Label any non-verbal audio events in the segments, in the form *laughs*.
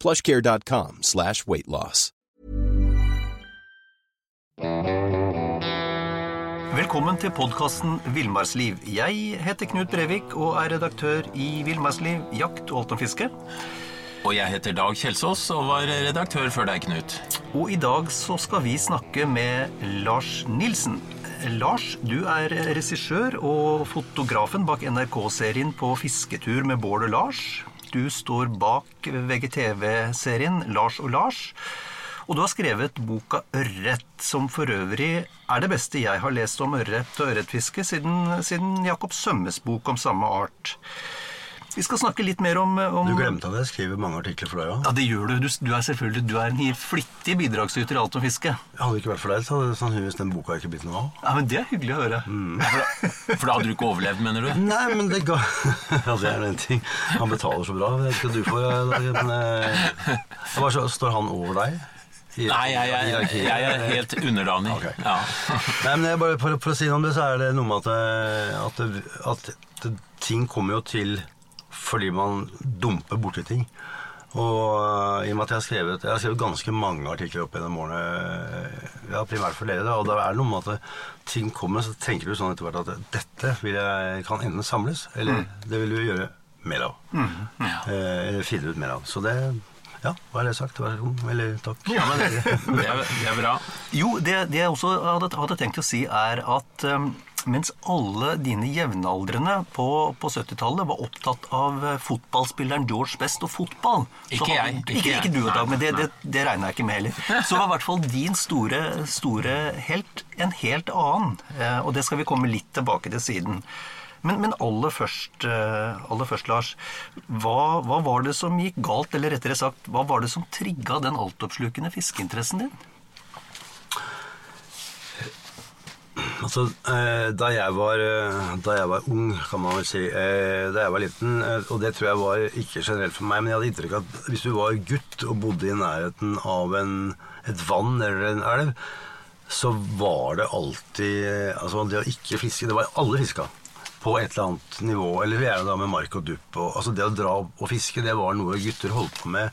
plushcare.com slash weight loss. Velkommen til podkasten Villmarksliv. Jeg heter Knut Brevik og er redaktør i Villmarksliv, jakt og alt om fiske. Og jeg heter Dag Kjelsås og var redaktør før deg, Knut. Og i dag så skal vi snakke med Lars Nilsen. Lars, du er regissør og fotografen bak NRK-serien På fisketur med Bård og Lars. Du står bak VGTV-serien Lars og Lars. Og du har skrevet boka Ørret, som for øvrig er det beste jeg har lest om ørret og ørretfiske siden, siden Jakob Sømmes bok om samme art. Vi skal snakke litt mer om, om Du glemte at jeg skriver mange artikler for deg òg. Ja, det gjør du. du. Du er selvfølgelig du er en flittig bidragsyter i alt om fiske. Hadde det ikke vært for deg, så hadde sannsynligvis den boka ikke blitt noe av. Ja, men Det er hyggelig å høre. For da, for da hadde du ikke overlevd, mener du? Nei, men det ga *laughs* Ja, det er en ting. Han betaler så bra. Det vet ikke du får, Hva men eh, så, Står han over deg? I- Nei, jeg, jeg, jeg, jeg er helt underdanig. Ok. Ja. *laughs* Nei, men bare, for, for å si noe om det, så er det noe med at, eh, at, at ting kommer jo til fordi man dumper borti ting. Og eh, i og med at jeg har skrevet, jeg har skrevet ganske mange artikler opp gjennom årene, eh, ja, primært for dere, da, og da er det noe med at ting kommer, så tenker du sånn etter hvert at dette vil jeg, kan enten samles, eller det vil du gjøre mer av. Eh, Eller finne ut mer av. Så det, ja, hva er det sagt? Vær så god. Eller takk. Ja, men det, *laughs* det, er, det er bra. Jo, det, det jeg også hadde, hadde tenkt å si, er at um, mens alle dine jevnaldrende på, på 70-tallet var opptatt av eh, fotballspilleren George Best og fotball Ikke hadde- jeg, Ikke, ikke ikke, du, Dag, men det, det, det regner jeg ikke med heller. Så var i hvert fall din store, store helt en helt annen. eh, Og det skal vi komme litt tilbake til siden. Men, men aller, først, eh, aller først, Lars. Hva, hva var det som gikk galt, eller rettere sagt, hva var det som trigga den altoppslukende fiskeinteressen din? Altså, eh, da, jeg var, eh, da jeg var ung, kan man vel si, eh, da jeg var liten, og det tror jeg var ikke generelt for meg, men jeg hadde inntrykk av at hvis du var gutt og bodde i nærheten av en, et vann eller en elv, så var det alltid Altså, det å ikke fiske Det var alle fiska på et eller annet nivå, eller gjerne da med mark og dupp. Og, altså, det å dra og fiske, det var noe gutter holdt på med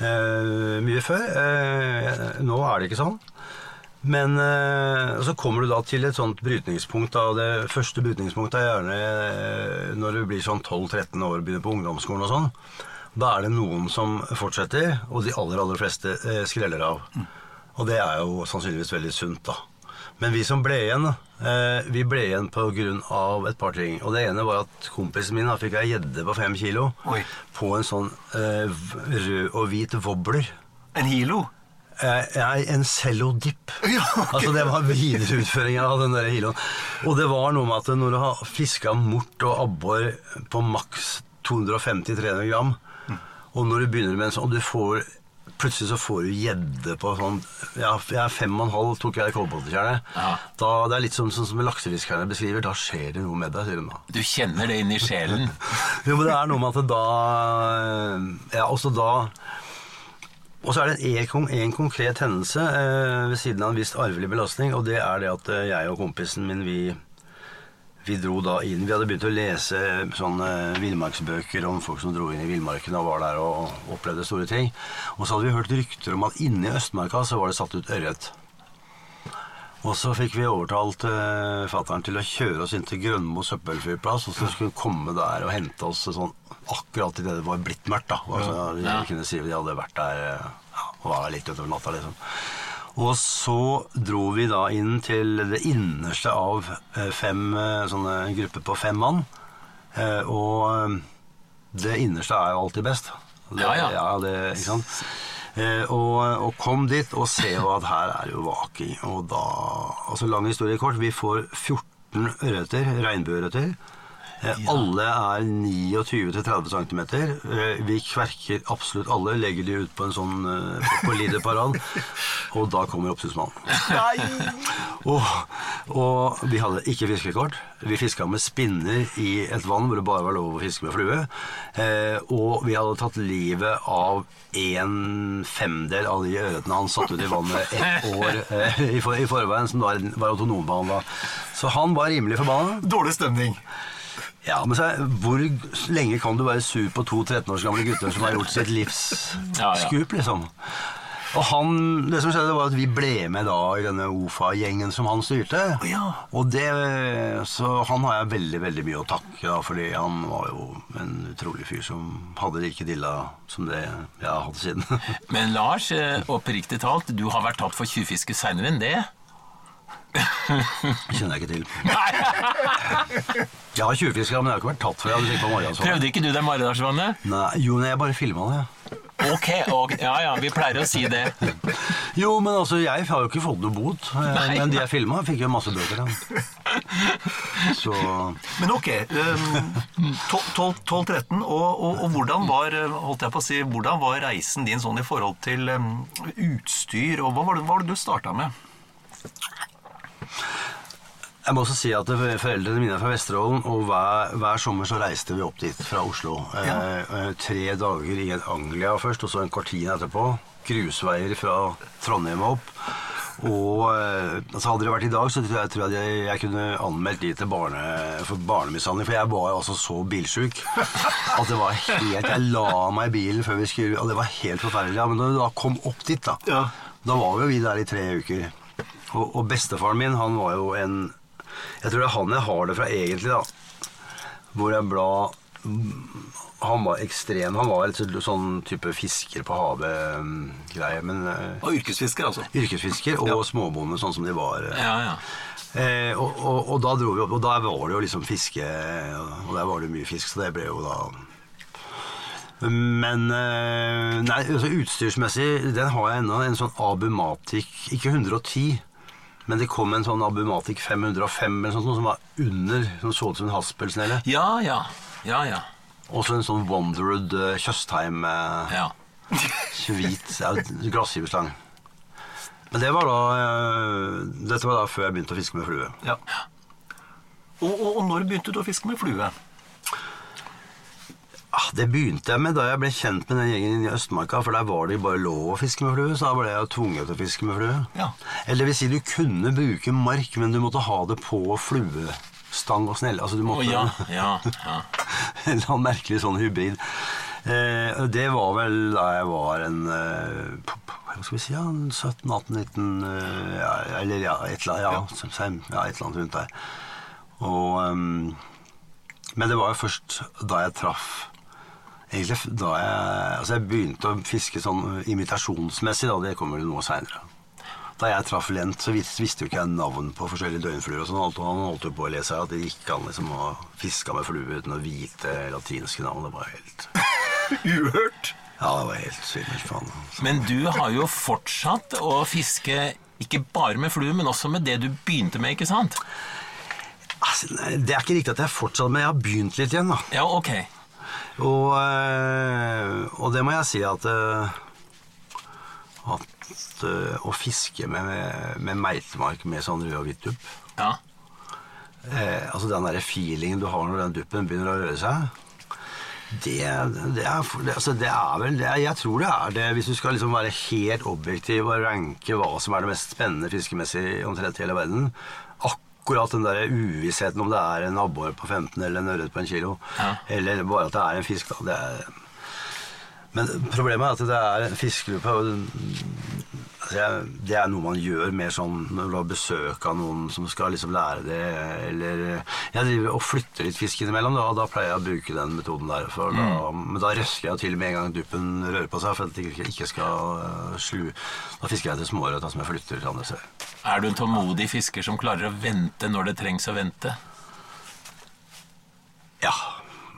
eh, mye før. Eh, nå er det ikke sånn. Men eh, så kommer du da til et sånt brytningspunkt. Da. Det første brytningspunktet er gjerne eh, når du blir sånn 12-13 år og begynner på ungdomsskolen og sånn. Da er det noen som fortsetter, og de aller, aller fleste eh, skreller av. Og det er jo sannsynligvis veldig sunt, da. Men vi som ble igjen, vi ble igjen av et par ting. Og det ene var at kompisen min da fikk ei gjedde på fem kilo Oi. på en sånn rød og hvit wobbler. En hilo? Nei, en cellodip. *laughs* Ja, okay. Altså Det var videreutføringa av den der hiloen. Og det var noe med at når du har fiska mort og abbor på maks 250-300 gram, og når du begynner med en sånn, og du får Plutselig så får du gjedde på sånn Ja, jeg er fem og en halv, tok jeg kolbotntjernet. Ja. Da, det er litt som, som, som laksefiskerne beskriver. Da skjer det noe med deg, sier de da. Du kjenner det inni sjelen. *laughs* Jo, men det er noe med at da Ja, også da Og så er det en, en konkret hendelse eh, ved siden av en viss arvelig belastning, og det er det at eh, jeg og kompisen min, vi, vi dro da inn Vi hadde begynt å lese sånne villmarksbøker om folk som dro inn i villmarken og var der og opplevde store ting. Og så hadde vi hørt rykter om at inne i Østmarka så var det satt ut ørret. Og så fikk vi overtalt uh, fattern til å kjøre oss inn til Grønmo søppelfyrplass, og så skulle hun komme der og hente oss sånn akkurat idet det var blitt mørkt. da. Altså, Ja. kunne si at de hadde vært der eh, ja, og var der litt utover natta, liksom. Og så dro vi da inn til det innerste av eh, fem eh, sånne grupper på fem mann. Og det innerste er jo alltid best. Det, Ja, ja. det, ikke sant? Eh, og, og kom dit og se at her er jo vaking. Og da Altså lang historie kort. Vi får 14 ørreter, regnbueørreter. Alle er 29-30 cm. Eh, vi kverker absolutt alle, legger de ut på en sånn eh, på, liderparad, *laughs* og da kommer oppsynsmannen. Og, og vi hadde ikke fiskekort. Vi fiska med spinner i et vann hvor det bare var lov å fiske med flue. Eh, og vi hadde tatt livet av en femdel av de ørretene han satte ut i vannet ett år i, forveien, som var, var autonombehandla. Så han var rimelig forbanna. Dårlig stemning. Ja, men så, hvor lenge kan du være sur på to 13 års gamle gutter som har gjort sitt livs *laughs* skup, liksom? Og han, det som skjedde var at vi ble med da i denne OFA-gjengen som han styrte. Ja. Og det, så han har jeg veldig, veldig mye å takke da, fordi han var jo en utrolig fyr som hadde like dilla som det jeg har hatt siden. *laughs* Men Lars, eh, oppriktig talt, du har vært tatt for tjuvfiske seinere enn det? Kjenner jeg ikke til. Jeg har tjuvfiska, men jeg har ikke vært tatt for det. Mariansvann. Prøvde ikke du det Maridalsvannet? Nei, jo, nei, jeg bare filma det. Ok, ok, ja ja, vi pleier å si det. Jo, men altså, jeg har jo ikke fått noe bot. eh, Nei. Men de jeg filma, fikk jo masse bøter. Da. Så Men ok, um, 12-13, og, og, og hvordan var eh, holdt jeg på å si, hvordan var reisen din sånn i forhold til um, utstyr, og hva var det, hva var det du starta med? Jeg må også si at foreldrene mine er fra Vesterålen, og hver, hver sommer så reiste vi opp dit fra Oslo. Ja. eh, tre dager i Anglia først, og så en kvartin etterpå. Grusveier fra Trondheim opp. Og eh, altså Hadde det vært i dag, så tror jeg, tror jeg jeg, jeg kunne anmeldt de til barne, for barnemishandling. For jeg var altså så bilsjuk at det var helt Jeg la meg i bilen før vi skulle Og det var helt forferdelig. Ja, men da vi da kom opp dit, da, Ja. da var jo vi der i tre uker. Og, og bestefaren min, han var jo en Jeg tror det er han jeg har det fra egentlig, da. Hvor jeg bla Han var ekstrem. Han var litt sånn type fisker på havet-greie. Men eh, Og yrkesfisker, altså. yrkesfisker og småbonde, sånn som de var. eh. Ja, ja. Eh, og, og, og da dro vi opp, og der var det jo liksom fiske Og der var det mye fisk, så det ble jo da Men eh, Nei, altså utstyrsmessig Den har jeg ennå. En sånn Abumatic Ikke 110, men det kom en sånn Abumatic 505 eller sånt, noe som var under Som så ut som en haspelsnelle. Ja, ja. Ja, ja. Og så en sånn Wonderwood uh, Tjøstheim uh, ja. hvit glassgiverslang. Men det var da uh, Dette var da før jeg begynte å fiske med flue. Ja. Og, og, og når begynte du å fiske med flue? Ah, Det begynte jeg med da jeg ble kjent med den gjengen i Østmarka, for der var det bare lov å fiske med flue, så da ble jeg tvunget til å fiske med flue. Ja. Eller det vil si, du kunne bruke mark, men du måtte ha det på fluestang og snelle. Altså, du måtte måtte ja, ja, ja. *laughs* En eller annen merkelig sånn hybrid. Eh, det var vel da jeg var en eh, Hva skal vi si? Ja, 17-18-19 eh, Eller ja, et eller annet, ja, ja, et eller annet rundt der. Og, um, men det var jo først da jeg traff Egentlig da jeg, altså jeg begynte å fiske sånn imitasjonsmessig, da, det kommer jo noe seinere. Da jeg traff Lent, så vis, visste jo ikke jeg navn på forskjellige døgnfluer. og sånn. Alt- Han holdt jo på å lese at det gikk an liksom å fiske med flue uten å vite latinske navn. Det var helt *laughs* Uhørt. Ja, det var helt svimmelt. Faen. Men du har jo fortsatt å fiske ikke bare med flue, men også med det du begynte med, ikke sant? Altså, nei, det er ikke riktig at jeg fortsatt, men jeg har begynt litt igjen, da. Ja, ok. Og, eh, og det må jeg si at eh, At eh, å fiske med, med meitemark med sånn rød og hvitt dupp Ja. eh, Altså den der feelingen du har når den duppen begynner å røre seg det, det, er, det, altså det er vel er, Jeg tror det er det, hvis du skal liksom være helt objektiv og ranke hva som er det mest spennende fiskemessig omtrent i hele verden. Akkurat den der uvissheten om det er en abbor på 15 eller en ørret på en kilo, Ja. eller bare at det er en fisk. Da, er, men problemet er at det er en fiskegruppe det er noe man gjør mer sånn når du har besøk av noen som skal liksom lære det, eller Jeg driver og flytter litt fisk innimellom, da, og da pleier jeg å bruke den metoden der. For da, men da røsker jeg til med en gang duppen rører på seg, for at det ikke, skal eh, slu Da fisker jeg til småørret som jeg flytter til andre steder. Er du en tålmodig fisker som klarer å vente når det trengs å vente? Ja.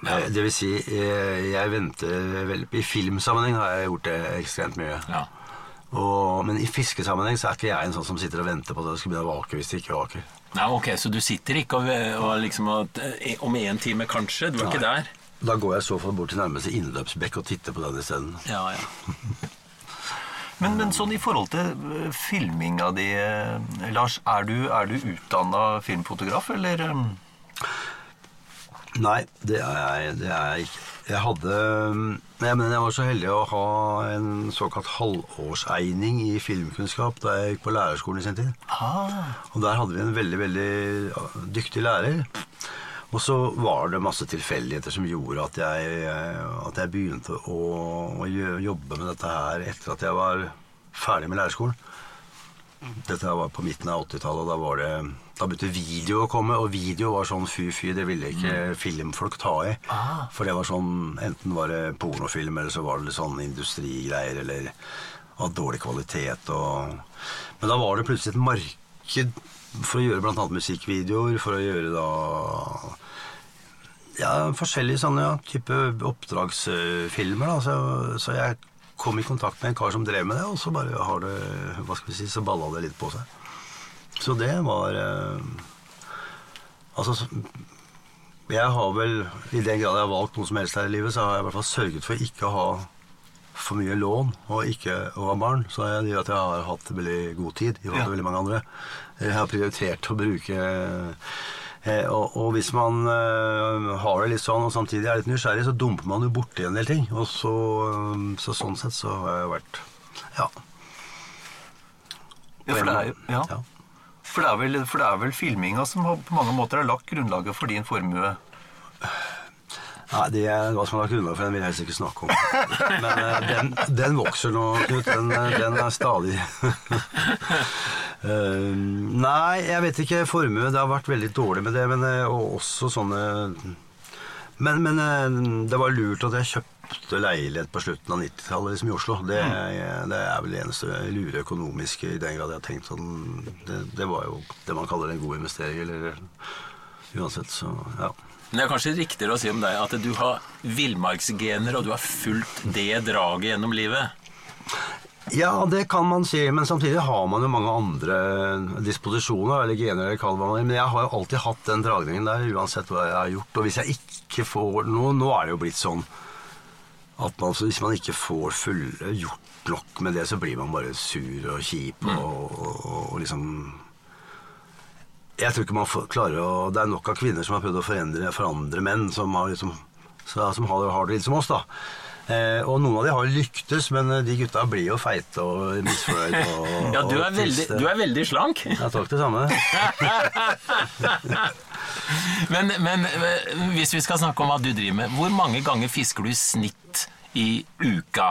Det vil si, eh, jeg venter vel I filmsammenheng har jeg gjort det ekstremt mye. Ja. Og, men i fiskesammenheng så er ikke jeg en sånn som sitter og venter på at det skal begynne å vake hvis det ikke vaker. Nei, ok, Så du sitter ikke og, og liksom og, eh, Om en time, kanskje? Du er ikke der? Da går jeg i så fall bort til nærmeste innløpsbekk og titter på den isteden. Ja, ja. Men, men sånn i forhold til eh, filminga di, eh, Lars, er du, er du utdanna filmfotograf, eller? Nei, det er jeg, det er jeg ikke. Jeg hadde jeg, men jeg var så heldig å ha en såkalt halvårsegning i filmkunnskap da jeg gikk på lærerskolen i sin tid. Ah, Og der hadde vi en veldig, veldig dyktig lærer. Og så var det masse tilfeldigheter som gjorde at jeg, at jeg begynte å, å jobbe med dette her etter at jeg var ferdig med lærerskolen. Dette var på midten av 80-tallet, og da, var det, da begynte video å komme. Og video var sånn fy-fy, det ville ikke filmfolk ta i. For det var sånn, enten var det pornofilm, eller så var det sånn industrigreier, eller av dårlig kvalitet. Og... Men da var det plutselig et marked for å gjøre annet musikkvideoer, for å gjøre da ja, forskjellige sånne ja, type oppdragsfilmer. Da. Så, så jeg kom i kontakt med en kar som drev med det, og så bare har det hva skal vi si, så balla det litt på seg. Så det var eh, Altså Jeg har vel, i den grad jeg har valgt noe som helst her i livet, så har jeg i hvert fall sørget for ikke å ha for mye lån og ikke å ha barn. Så jeg jeg har hatt veldig god tid i forhold til Ja. veldig mange andre. Jeg har prioritert å bruke og, og hvis man eh, har det litt sånn og samtidig er litt nysgjerrig, så dumper man jo borti en del ting. Og så, eh, så sånn sett så har jeg vært Ja. ja, for det er ja. Ja. For det er vel, for det er vel filminga som på mange måter har lagt grunnlaget for din formue? Nei, det hva som har lagt grunnlag for den vil jeg helst ikke snakke om. *laughs* Men eh, den, den vokser nå, Knut. Den, eh, den er stadig Eh, Nei, jeg vet ikke. Formue Det har vært veldig dårlig med det. Men, eh, og også sånne Men, men det var lurt at jeg kjøpte leilighet på slutten av 90-tallet liksom i Oslo. Det, det er vel det eneste lure økonomiske i den grad jeg har tenkt sånn det, det var jo det man kaller en god investering. Eller uansett, så ja. Men det er kanskje riktigere å si om deg at du har villmarksgener, og du har fulgt det draget gjennom livet. Ja, det kan man si, men samtidig har man jo mange andre disposisjoner, eller gener, eller kall. Men jeg har jo alltid hatt den dragningen der, uansett hva jeg har gjort. Og hvis jeg ikke får noe nå er det jo blitt sånn at man, hvis man ikke får full, gjort nok med det, så blir man bare sur og kjip og, og, og liksom Jeg tror ikke man får, klarer å Det er nok av kvinner som har prøvd å forandre, forandre menn, som har, liksom, som har, har det litt som oss, da. Eh, og noen av de har lyktes, men eh, de gutta blir jo feite og misfornøyde. *laughs* Ja, du er veldig, du er veldig slank. Ja, takk det samme. *laughs* Men, men eh, hvis vi skal snakke om hva du driver med, hvor mange ganger fisker du i snitt i uka?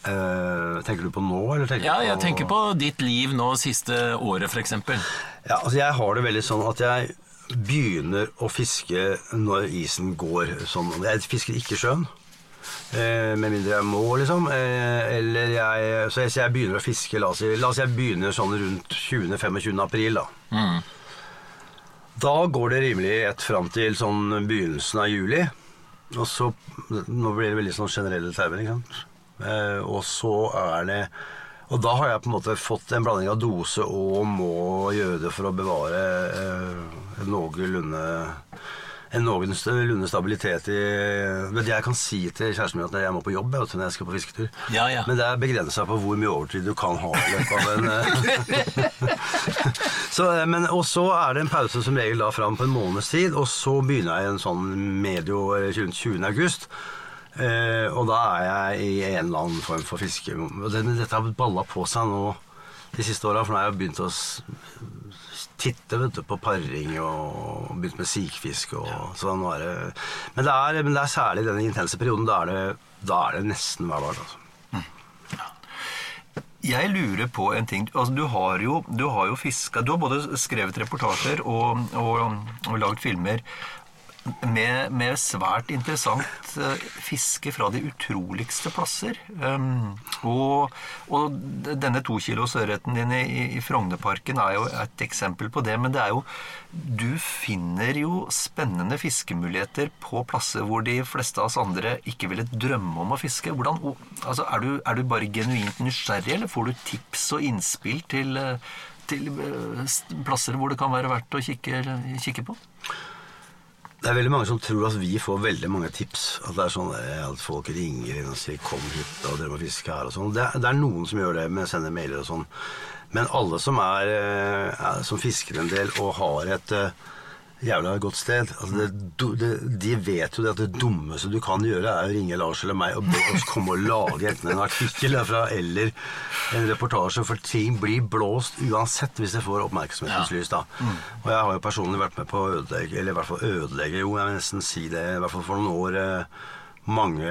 Eh, tenker du på nå, eller tenker Ja, jeg jeg tenker på ditt liv nå siste året, f.eks. Ja, altså jeg har det veldig sånn at jeg begynner å fiske når isen går sånn. Jeg fisker ikke sjøen. Uh, med mindre jeg må, liksom. Uh, eller jeg Så jeg, så jeg begynner å fiske La oss si jeg begynner sånn rundt 20.-25. april, da. Da går det rimelig ett fram til sånn begynnelsen av juli. Og så Nå blir det veldig sånn generelle termer, ikke sant. Eh, og så er det Og da har jeg på en måte fått en blanding av dose og må gjøre det for å bevare eh, en noenlunde en noenlunde stabilitet i Men Jeg kan si til kjæresten min at jeg må på jobb jeg, når jeg skal på fisketur. Ja, ja. Men det er begrensa på hvor mye overtid du kan ha i løpet av en eh, *laughs* så, eh, men, Og så er det en pause som regel da fram på en måneds tid, og så begynner jeg en sånn medio eh, rundt 20. august. Eh, og da er jeg i en eller annen form for fiske. Dette har balla på seg nå de siste åra, for nå har jeg begynt å titte vet du, på paring og begynt med sikfisk. Og, så nå er det, men, det er, men det er særlig denne intense perioden. Da er det, da er det nesten hver dag. Altså. Jeg lurer på en ting. Altså, du har jo, du har jo fiska Du har både skrevet reportasjer og, og, og lagd filmer med, med svært interessant eh, fiske fra de utroligste plasser. Um, og, og denne tokilos ørreten din i, i Frognerparken er jo et eksempel på det. Men det er jo Du finner jo spennende fiskemuligheter på plasser hvor de fleste av oss andre ikke ville drømme om å fiske. Hvordan, altså, er, du, er du bare genuint nysgjerrig, eller får du tips og innspill til, eh, til eh, plasser hvor det kan være verdt å kikke, kikke på? Det er veldig mange som tror at vi får veldig mange tips. At det er sånn eh, at folk ringer inn og sier 'kom hit og dere må fiske her' og sånn. Det, det, er noen som gjør det med å sende mailer og sånn. Men alle som, er, eh, som fisker en del og har et uh, jævla godt sted altså det, det, De vet jo det at det dummeste du kan gjøre, er å ringe Lars eller meg og be oss komme og lage enten en artikkel derfra eller en reportasje, for ting blir blåst uansett hvis det får oppmerksomhetens da. Mm. Og jeg har jo personlig vært med på å ødelegge, eller i hvert fall ødelegge, jo, jeg vil nesten si det, i hvert fall for noen år, eh, mange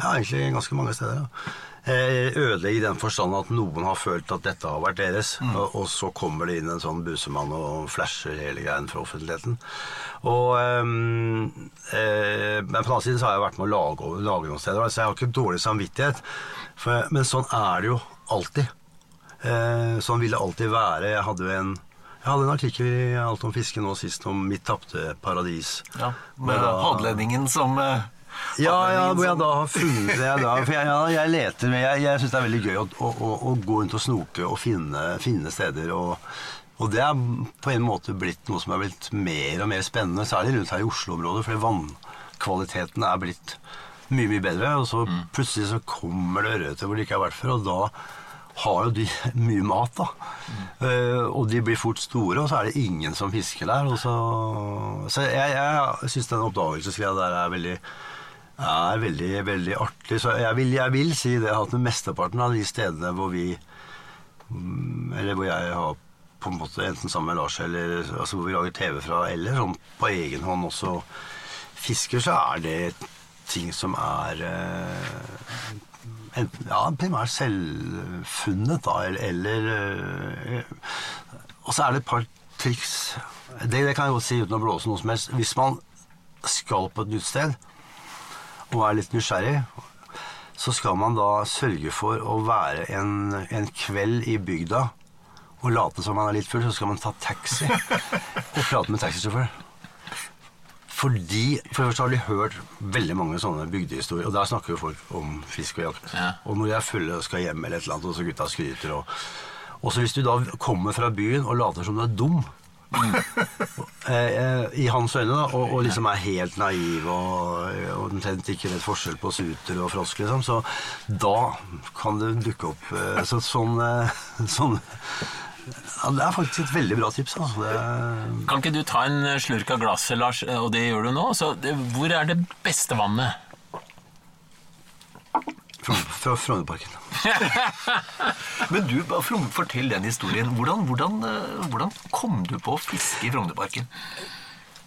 Ja, egentlig ganske mange steder. Ja. Eh, ødelegge i den forstand at noen har følt at dette har vært deres, mm. og, og, så kommer det inn en sånn busemann og flasher hele greien fra offentligheten. Og, um, eh, men på den annen side så har jeg vært med å lage, lage noen steder, så jeg har ikke dårlig samvittighet. For, men sånn er det jo alltid. Eh, sånn vil det alltid være. Jeg hadde en jeg hadde en artikkel i Alt om fiske nå sist om mitt tapte paradis. Ja, Med hadlendingen som eh, ja, ja, hvor jeg da har funnet det da. For jeg, jeg, jeg leter med Jeg, jeg syns det er veldig gøy å, å, å, å, gå rundt og snoke og finne, finne steder. Og, og, det er på en måte blitt noe som er blitt mer og mer spennende, særlig rundt her i Oslo-området, fordi vannkvaliteten er blitt mye, mye bedre. Og så mm. plutselig så kommer det ørreter hvor det ikke har vært før, og da har jo de *laughs* mye mat, da. Mm. Uh, og de blir fort store, og så er det ingen som fisker der. Så, så, jeg, jeg syns den oppdagelsesgreia der er veldig er veldig, veldig artig. Så jeg vil, jeg vil si det at mesteparten av de stedene hvor vi mm, Eller hvor jeg har på en måte enten sammen med Lars eller altså hvor vi lager TV fra, eller sånn på egen hånd også fisker, så er det ting som er eh, enten, ja, primært selvfunnet, da, eller, eller eh, Og så er det et par triks. Det, det kan jeg godt si uten å blåse noe som helst. Hvis man skal på et nytt sted, og er litt nysgjerrig, så skal man da sørge for å være en, en kveld i bygda og late som man er litt full, så skal man ta taxi og prate med taxisjåfør. Fordi, For det første har de hørt veldig mange sånne bygdehistorier, og der snakker jo folk om fisk og jakt. Ja. Og når de er fulle og skal hjem, eller et eller annet, og så gutta skryter og Og så hvis du da kommer fra byen og later som du er dum, *laughs* I hans øyne, da, og, og, liksom er helt naiv og omtrent ikke vet forskjell på suter og frosk, liksom, så da kan det dukke opp eh, så, sånn, *laughs* sånn ja, Det er faktisk et veldig bra tips. Altså. Det... Kan ikke du ta en slurk av glasset, Lars, og det gjør du nå? Så, hvor er det beste vannet? Fra Frognerparken. *laughs* Men du, fortell den historien. Hvordan, hvordan, eh, hvordan kom du på å fiske i Frognerparken?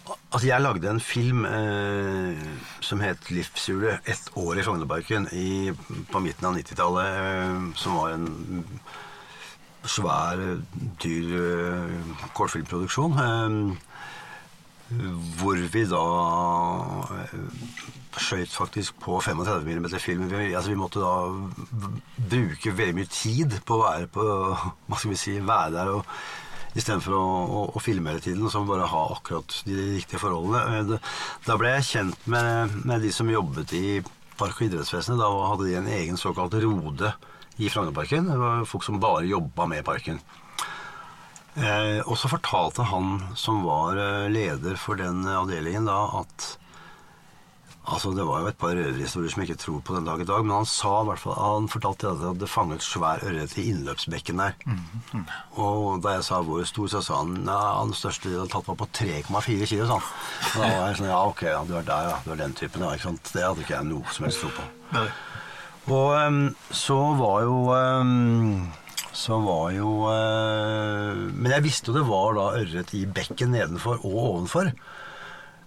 Altså, jeg lagde en film eh, som het 'Livshjulet'. Ett år i Frognerparken på midten av 90-tallet. Eh, som var en svær, dyr eh, kortfilmproduksjon. Eh, hvor vi da skøyt faktisk på 35 mm film. Vi, altså, vi måtte da bruke veldig mye tid på å være på hva skal vi si, være der og istedenfor å, å, å filme hele tiden, så bare ha akkurat de riktige forholdene. Da ble jeg kjent med, med de som jobbet i Park- og idrettsvesenet. Da hadde de en egen såkalt rode i Frognerparken. Det var folk som bare jobba med parken. Eh, og så fortalte han som var eh, leder for den avdelingen da, at Altså, Det var jo et par røverhistorier som jeg ikke tror på den dag i dag, men han sa i hvert fall, han fortalte at det hadde fanget svær ørret i innløpsbekken der. Mm. Og da jeg sa hvor stor, så sa han ja, den største hadde tatt var på 3,4 kilo. Sånn. Og da var jeg sånn Ja, ok, ja, du er der, ja. Du er den typen. Ja, ikke sant? Det hadde ikke jeg noe som helst tro på. Nei. Og um, så var jo um, så var jo uh, Men jeg visste jo det var da ørret i bekken nedenfor og ovenfor.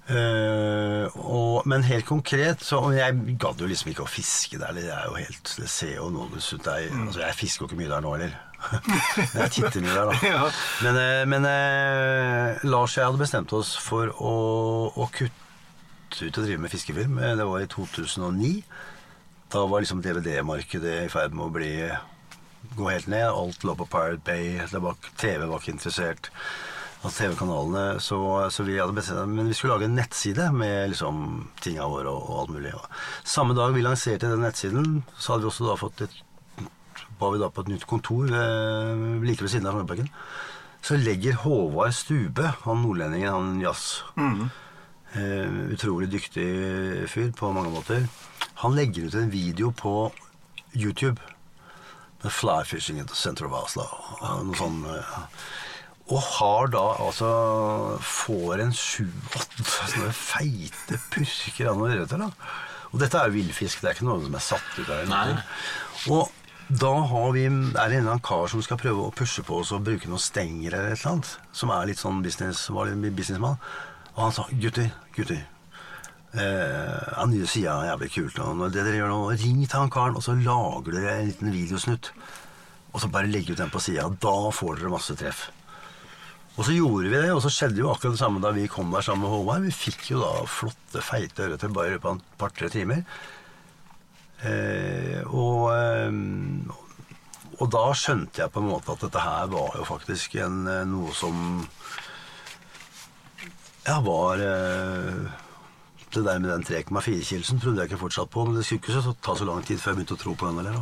Uh, og, men helt konkret så og Jeg gadd jo liksom ikke å fiske der. Det er jo helt Det ser jo noe ut jeg, altså, jeg fisker jo ikke mye der nå heller. *laughs* jeg titter mye der, da. *laughs* Ja. Men, eh, men uh, Lars og jeg hadde bestemt oss for å, å kutte ut og drive med fiskefilm. Eh, Det var i 2009. Da var liksom DVD-markedet i ferd med å bli gå helt ned. Alt lå på Pirate Bay. Det var, TV var ikke interessert. Altså TV-kanalene. Så, så vi hadde bestemt Men vi skulle lage en nettside med liksom tinga våre og, og alt mulig. Og samme dag vi lanserte den nettsiden, så hadde vi også da fått et var vi da på et nytt kontor eh, like ved siden av Frognerparken. Så legger Håvard Stube, han nordlendingen, han jazz eh, Utrolig dyktig fyr på mange måter. Han legger ut en video på YouTube. The fly fishing at the center Oslo. Noe sånn, eh, og har da altså Får en sju-åtte sånne feite purker av noen ørreter. Og dette er jo villfisk, det er ikke noe som er satt ut der. Nei. Og da har vi, er det en eller annen kar som skal prøve å pushe på oss og bruke noen stenger eller et eller annet. Som er litt sånn business, var litt businessmann. Og han sa gutter, gutter. Eh, nye sida er jævlig kult. Og det dere gjør nå, ring til han karen, og så lager dere en liten videosnutt. Og så bare legge ut den på sida. Da får dere masse treff. Og så gjorde vi det, og så skjedde jo akkurat det samme da vi kom der sammen med Håvard. Vi fikk jo da flotte, feite ørreter bare i løpet av et par-tre timer. Eh, og, eh, og da skjønte jeg på en måte at dette her var jo faktisk en, eh, noe som Ja, var eh, Det der med den 3,4-kilsen trodde jeg ikke fortsatt på, men det skulle ikke så ta så lang tid før jeg begynte å tro på den heller.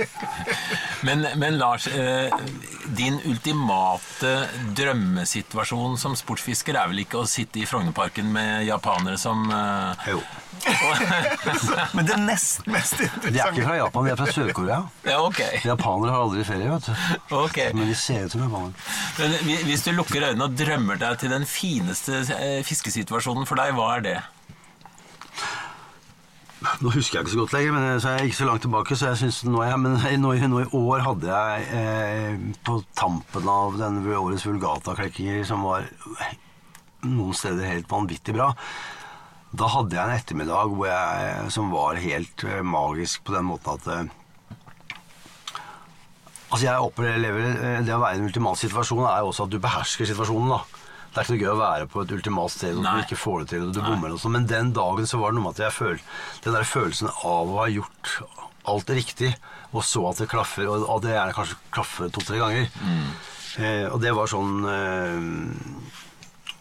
*laughs* Men, men Lars, eh, din ultimate drømmesituasjon som sportsfisker er vel ikke å sitte i Frognerparken med japanere som eh, Jo. *laughs* Men det nest mest De er ikke fra Japan, de er fra Sør-Korea. Ja, okay. Japanere har aldri ferie, vet du. Okay. Men de ser ut som japanere. Men hvis du lukker øynene og drømmer deg til den fineste eh, fiskesituasjonen for deg, hva er det? Nå husker jeg ikke så godt lenger, men så er jeg ikke så langt tilbake. Så jeg synes nå, jeg, men nå, i- nå i år hadde jeg eh, på tampen av den årets Vulgata-klekkinger, som var noen steder helt vanvittig bra. Da hadde jeg en ettermiddag jeg, som var helt eh, magisk på den måten at eh, Altså jeg opplever eh, Det å være i en ultimat situasjon er jo også at du behersker situasjonen. da. Det er ikke noe gøy å være på et ultimat sted og du ikke får det til, og du bommer. og sånn, Men den dagen så var det noe med at jeg følte Den der følelsen av å ha gjort alt riktig, og så at det klaffer, og at det gjerne kanskje klaffer to-tre ganger. Eh, og det var sånn eh,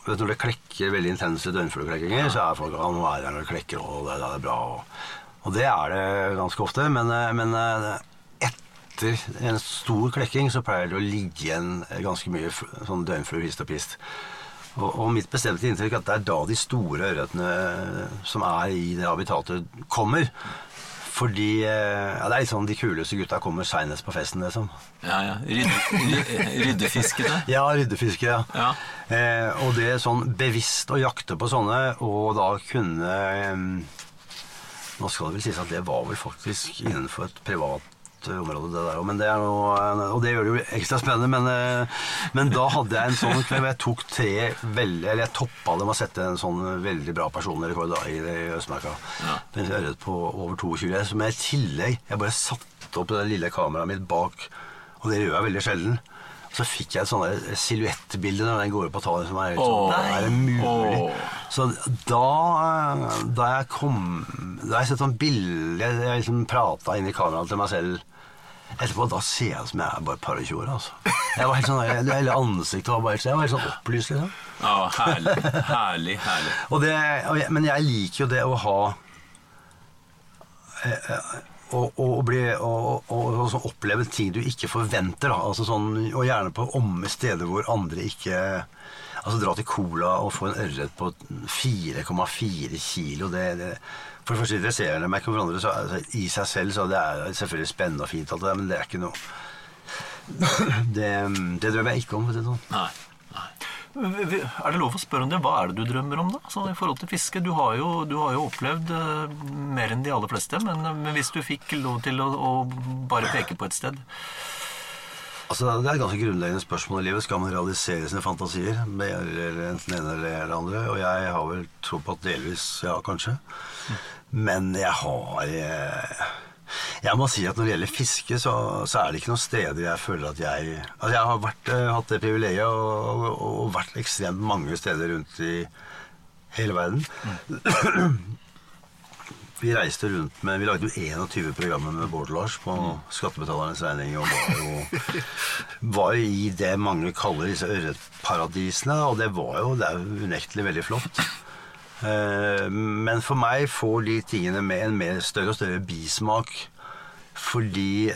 vet du, Når det klekker veldig intense døgnflueklekkinger, så er folk ja, nå er det når det klekker, og det, det er bra. Og, og det er det ganske ofte. Men, eh, men eh, etter en stor klekking så pleier det å ligge igjen ganske mye sånn døgnfluehist og pist. Og, og mitt bestemte inntrykk er at det er da de store ørretene som er i det habitatet, kommer. Fordi eh, ja, Det er litt sånn de kuleste gutta kommer seinest på festen, liksom. Ja, ja. Rydde, ry- ryddefiskene? Ja, ryddefiske, ja. Ja. Eh, og det er sånn bevisst å jakte på sånne, og da kunne eh, Nå skal det vel sies at det var vel faktisk innenfor et privat eh, område, det der òg, men det noe eh, Og det gjør det jo ekstra spennende, men, eh, men da hadde jeg en sånn kveld hvor jeg tok tre veldig Eller jeg toppa det med å sette en sånn veldig bra personlig rekord da, i, i Østmarka. Ja. En ørret på over 22, som jeg i tillegg Jeg bare satte opp det lille kameraet mitt bak, og det gjør jeg veldig sjelden. Så fikk jeg et sånt silhuettbilde når den går opp og tar som er sånn Åh. Er det mulig? Oh. Så da Da jeg kom Da jeg sett sånn bilde Jeg, jeg liksom prata inn i kameraet til meg selv etterpå. Da ser jeg ut som jeg er bare et par og tjue år. Altså. Jeg var helt sånn, jeg, Hele ansiktet var bare helt, jeg var helt sånn opplyst. liksom. Ja, herlig. Herlig, herlig. *laughs* Og det, og jeg, men jeg liker jo det å ha eh, eh, å, sånn oppleve ting du ikke forventer. Da. Altså sånn, og gjerne på omme steder hvor andre ikke Altså Dra til Cola og få en ørret på 4,4 kilo. Det, det, for det første interesserer det meg ikke for andre. Så, altså, I seg selv så det er selvfølgelig spennende og fint, alt det der, men det er ikke noe *clears throat* Det, det drømmer jeg ikke om. Vet du, sånn. Nei. Nei. Er det lov å spørre om det? Hva er det du drømmer om, da? Så I forhold til fiske. Du har jo, du har jo opplevd uh, mer enn de aller fleste, men, men hvis du fikk lov til å, å bare peke på et sted Altså, Det er et ganske grunnleggende spørsmål i livet. Skal man realisere sine fantasier? Det gjelder enten det ene eller det andre. Og jeg har vel tro på at delvis ja, kanskje. Men jeg har eh, Jeg må si at når det gjelder fiske, så, så er det ikke noen steder jeg føler at jeg Altså, jeg har vært, eh, hatt det privilegiet og, og, og vært ekstremt mange steder rundt i hele verden. *clears throat* Vi reiste rundt med Vi lagde jo 21 programmer med Bård Lars på skattebetalernes regning. Og var jo var i det mange kaller disse ørretparadisene. Og det var jo det er unektelig veldig flott. Eh, Men for meg får de tingene med en mer større og større bismak fordi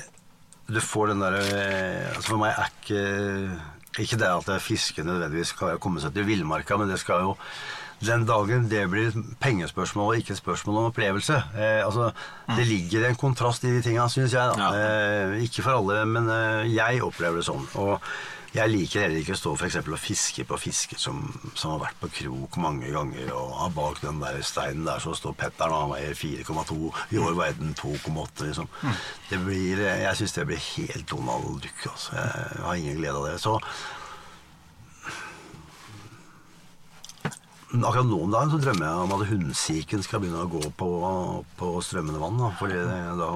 du får den derre altså For meg er ikke ikke det at fiske nødvendigvis skal komme seg til villmarka, men det skal jo den dagen det blir et pengespørsmål og ikke et spørsmål om opplevelse. Eh, altså, Det ligger en kontrast i de tinga, syns jeg. da. Eh, ikke for alle, men eh, jeg opplever det sånn. Og jeg liker heller ikke å stå for eksempel, og fiske på fisker som, som har vært på krok mange ganger, og bak den der steinen der så står Petter, og han veier 4,2, i år veide den 2,8. Liksom. Jeg syns det blir helt Donald Duck. Altså. Jeg har ingen glede av det. Så Akkurat nå om dagen så drømmer jeg om at hundesiken skal begynne å gå på, på strømmende vann. Da, fordi da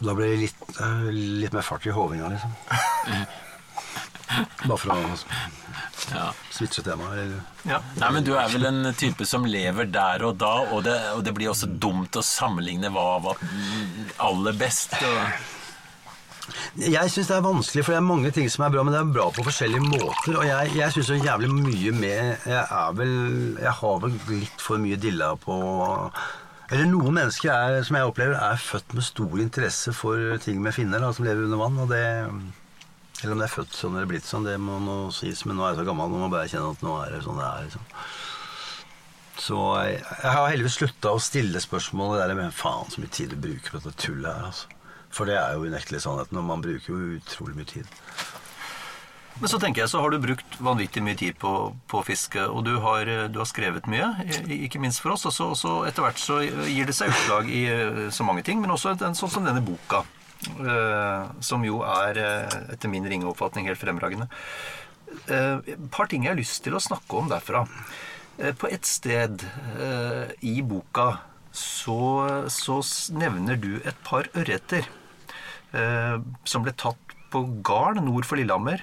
Da blir det litt, eh, litt mer fart i hovinga, liksom. Bare for å Ja. switche temaet. Ja. Nei, men Du er vel en type som lever der og da, og det, og det blir også dumt å sammenligne hva var aller best. Og, Jeg syns det er vanskelig, for det er mange ting som er bra, men det er bra på forskjellige måter. Og jeg, jeg syns så jævlig mye med Jeg er vel Jeg har vel litt for mye dilla på Eller noen mennesker er, som jeg opplever, er født med stor interesse for ting med finner da, som lever under vann. Og det Eller om det er født sånn eller blitt sånn, det må nå sies. Men nå er jeg så gammel, nå må jeg bare kjenne at nå er det sånn det er. liksom. Så jeg, jeg har heldigvis slutta å stille spørsmålet der med faen så mye tid du bruker på dette tullet her. altså. For det er jo unektelig sannheten, og man bruker jo utrolig mye tid. Men så tenker jeg så har du brukt vanvittig mye tid på, på fiske, og du har, du har skrevet mye, ikke minst for oss. Og så, og så etter hvert så gir det seg utslag i eh, så mange ting, men også en, sånn som denne boka. Uh, som jo er, eh, etter min ringe oppfatning, helt fremragende. Et par ting jeg har lyst til å snakke om derfra. Uh, På et sted i boka så, så nevner du et par ørreter som ble tatt på garn nord for Lillehammer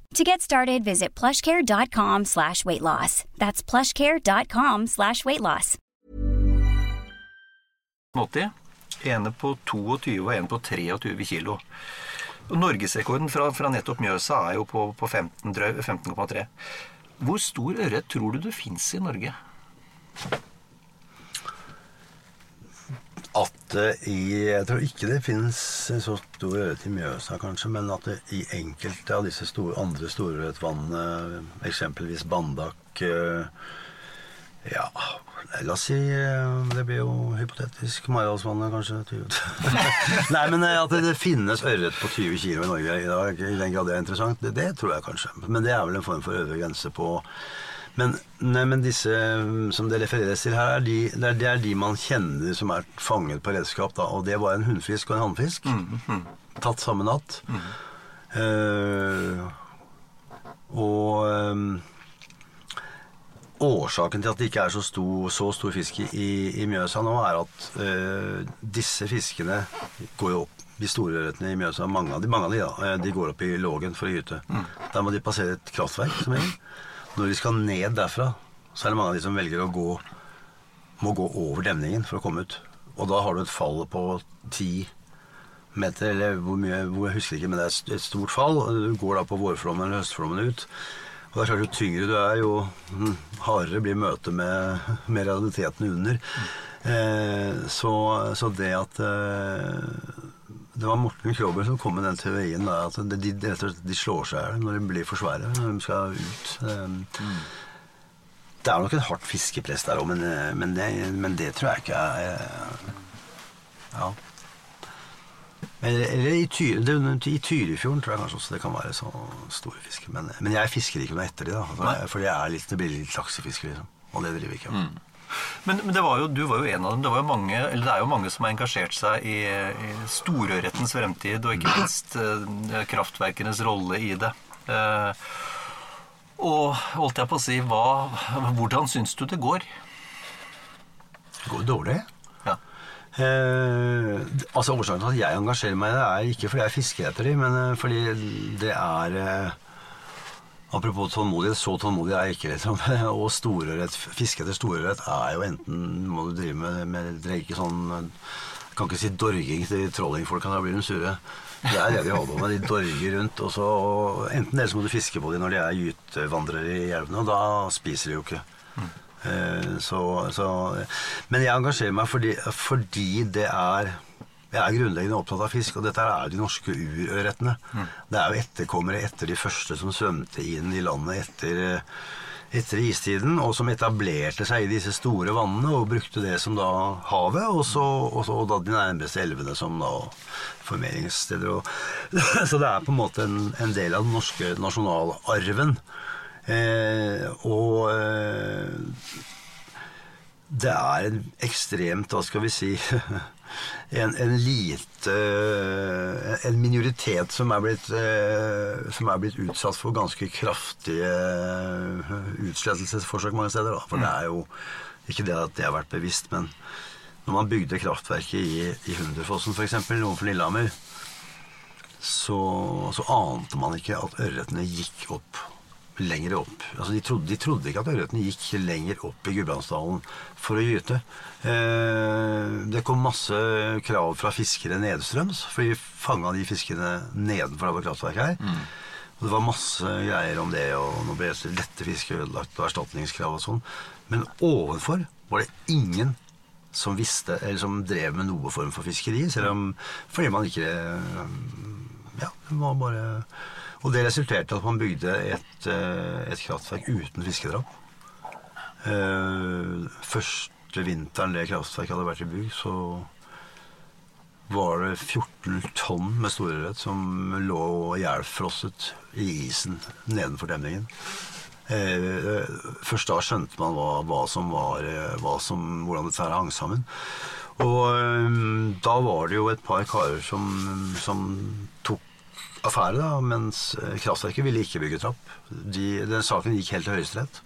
To get started, visit plushcare.com slash weight loss. That's plushcare.com slash weight loss. 80. Ene på 22 og en på 23 kilo. Norgesrekorden fra, fra nettopp Mjøsa er jo på, på 15 15,3. Hvor stor ørret tror du det fins i Norge? At i Jeg tror ikke det finnes så stor ørret i Mjøsa, kanskje, men at det i enkelte av disse store, andre storørretvannene, eksempelvis Bandak eh, Ja, la oss si eh, Det blir jo hypotetisk. Maridalsvannet, kanskje. 20. *laughs* Nei, men eh, at det, det finnes ørret på 20 kg i Norge i dag, i den grad det er interessant, det, det tror jeg kanskje. Men det er vel en form for øvre grense på men, nei, men disse mm, som det refereres til her, er de, det, er, det er de man kjenner som er fanget på redskap. Da, og det var en hunnfisk og en hannfisk. Tatt samme natt. Eh, og um, årsaken til at det ikke er så stor, så stor fisk i, i Mjøsa nå, er at uh, disse fiskene går jo opp. De store ørretene i Mjøsa, mange av de, mange av de, eh, de går opp i Lågen for å gyte. Der må de passere et kraftverk som regel. Når de skal ned derfra, så er det mange av de som velger å gå må gå over demningen for å komme ut. Og da har du et fall på ti meter, eller hvor mye hvor jeg husker ikke, men det er et- stort fall. Du går da på vårflommen eller høstflommen ut. Og det er klart Jo tyngre du er, jo hm, hardere blir møtet med, *laughs* med realiteten under. Eh, så, så det at eh, Det var Morten Krogh som kom med den teorien da, at de, de, de slår seg i hjel når de blir for svære, når de skal ut. Mm. det er nok et hardt fiskepress der òg, men, eh, men, det, men det tror jeg ikke er eh, Ja. Eller, i, Tyre, det, i Tyrifjorden tror jeg kanskje også det kan være så store fisker. Men, men jeg fisker ikke noe etter de da. For, jeg- er litt, det blir litt laksefiske, liksom. Og det driver ikke jeg med. Men, men det var jo, du var jo en av dem. Det, var jo mange, eller det er jo mange som har engasjert seg i, i storørretens fremtid, og ikke minst eh, kraftverkenes rolle i det. Eh, og holdt jeg på å si, hva, hvordan syns du det går? Det går dårlig. Ja. Eh, altså Årsaken til at jeg engasjerer meg i det, er ikke fordi jeg fisker etter dem, men eh, fordi det er eh, Apropos tålmodighet, så tålmodig er jeg ikke. liksom. *laughs* Og storørret, fiske etter storørret er jo enten må du drive med, med Drikke sånn Jeg kan ikke si dorging til trollingfolka, da blir de sure. Det er det de holder på med. De dorger rundt. og så Enten det, eller så må du fiske på dem når de er gytevandrere i elvene, og da spiser de jo ikke. Eh, Så, så, men jeg engasjerer meg fordi, fordi det er Jeg er grunnleggende opptatt av fisk, og dette er de norske urørretene. Det er jo etterkommere etter de første som svømte inn i landet etter, etter istiden, og som etablerte seg i disse store vannene og brukte det som da havet, og så, og så og da de nærmeste elvene som da formeringssteder. Og, *laughs* så det er på en måte en, en del av den norske nasjonalarven. Eh, og eh, det er en ekstremt, hva skal vi si *laughs* En, en lite En minoritet som er, blitt, eh, som er blitt utsatt for ganske kraftige utslettelsesforsøk mange steder. Da. For det er jo ikke det at det har vært bevisst, men når man bygde kraftverket i, i Hunderfossen f.eks., overfor Lillehammer, så, så ante man ikke at ørretene gikk opp lenger opp. Altså, de, trodde, de trodde ikke at ørretene gikk lenger opp i Gudbrandsdalen for å gyte. Eh, det kom masse krav fra fiskere nedstrøms, for de fanga de fiskene nedenfor der hvor kraftverket er. Og det var masse greier om det, og nå ble lette fiske ødelagt, og erstatningskrav og sånn. Men ovenfor var det ingen som visste, eller som drev med noe form for fiskeri, selv om fordi man ikke Ja, det var bare Og det resulterte i at man bygde et, eh, et kraftverk uten fiskedrap. Eh, første vinteren det kraftverket hadde vært i bygg, så var det 14 tonn med storørret som lå ihjelfrosset i isen nedenfor demningen. Eh, først da skjønte man hva, hva som var hva som, hvordan dette her hang sammen. Og da var det jo et par karer som, som tok affære, da, mens eh, kraftverket ville ikke bygge trapp. De, den saken gikk helt til Høyesterett.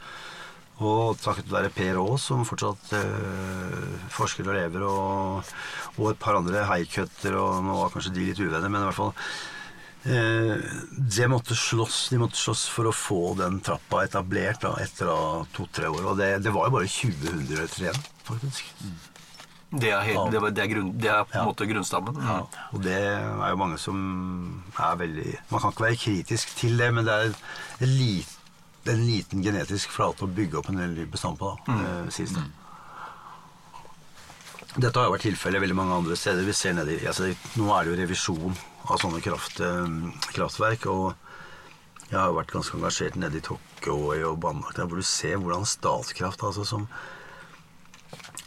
Og takket være Per Aas, som fortsatt eh, forsker og lever, og, og et par andre heikøtter, og nå var kanskje de litt uvenner, men i hvert fall eh, det måtte slåss, De måtte slåss for å få den trappa etablert da, etter to-tre år. Og det, det var jo bare 20 hundredeler igjen, faktisk. Det er, helt, det, det er, grunn, det er på en Ja. måte grunnstammen. Ja, og det er jo mange som er veldig Man kan ikke være kritisk til det, men det er en liten, en liten genetisk flate å bygge opp en hel bestand på, da, mm. sies det. Dette har jo vært tilfellet veldig mange andre steder. Vi ser nedi, altså, nå er det jo revisjon av sånne kraft, eh, kraftverk. og jeg har jo vært ganske engasjert nede i Tokyo og Banak, hvor du ser hvordan Statkraft, altså som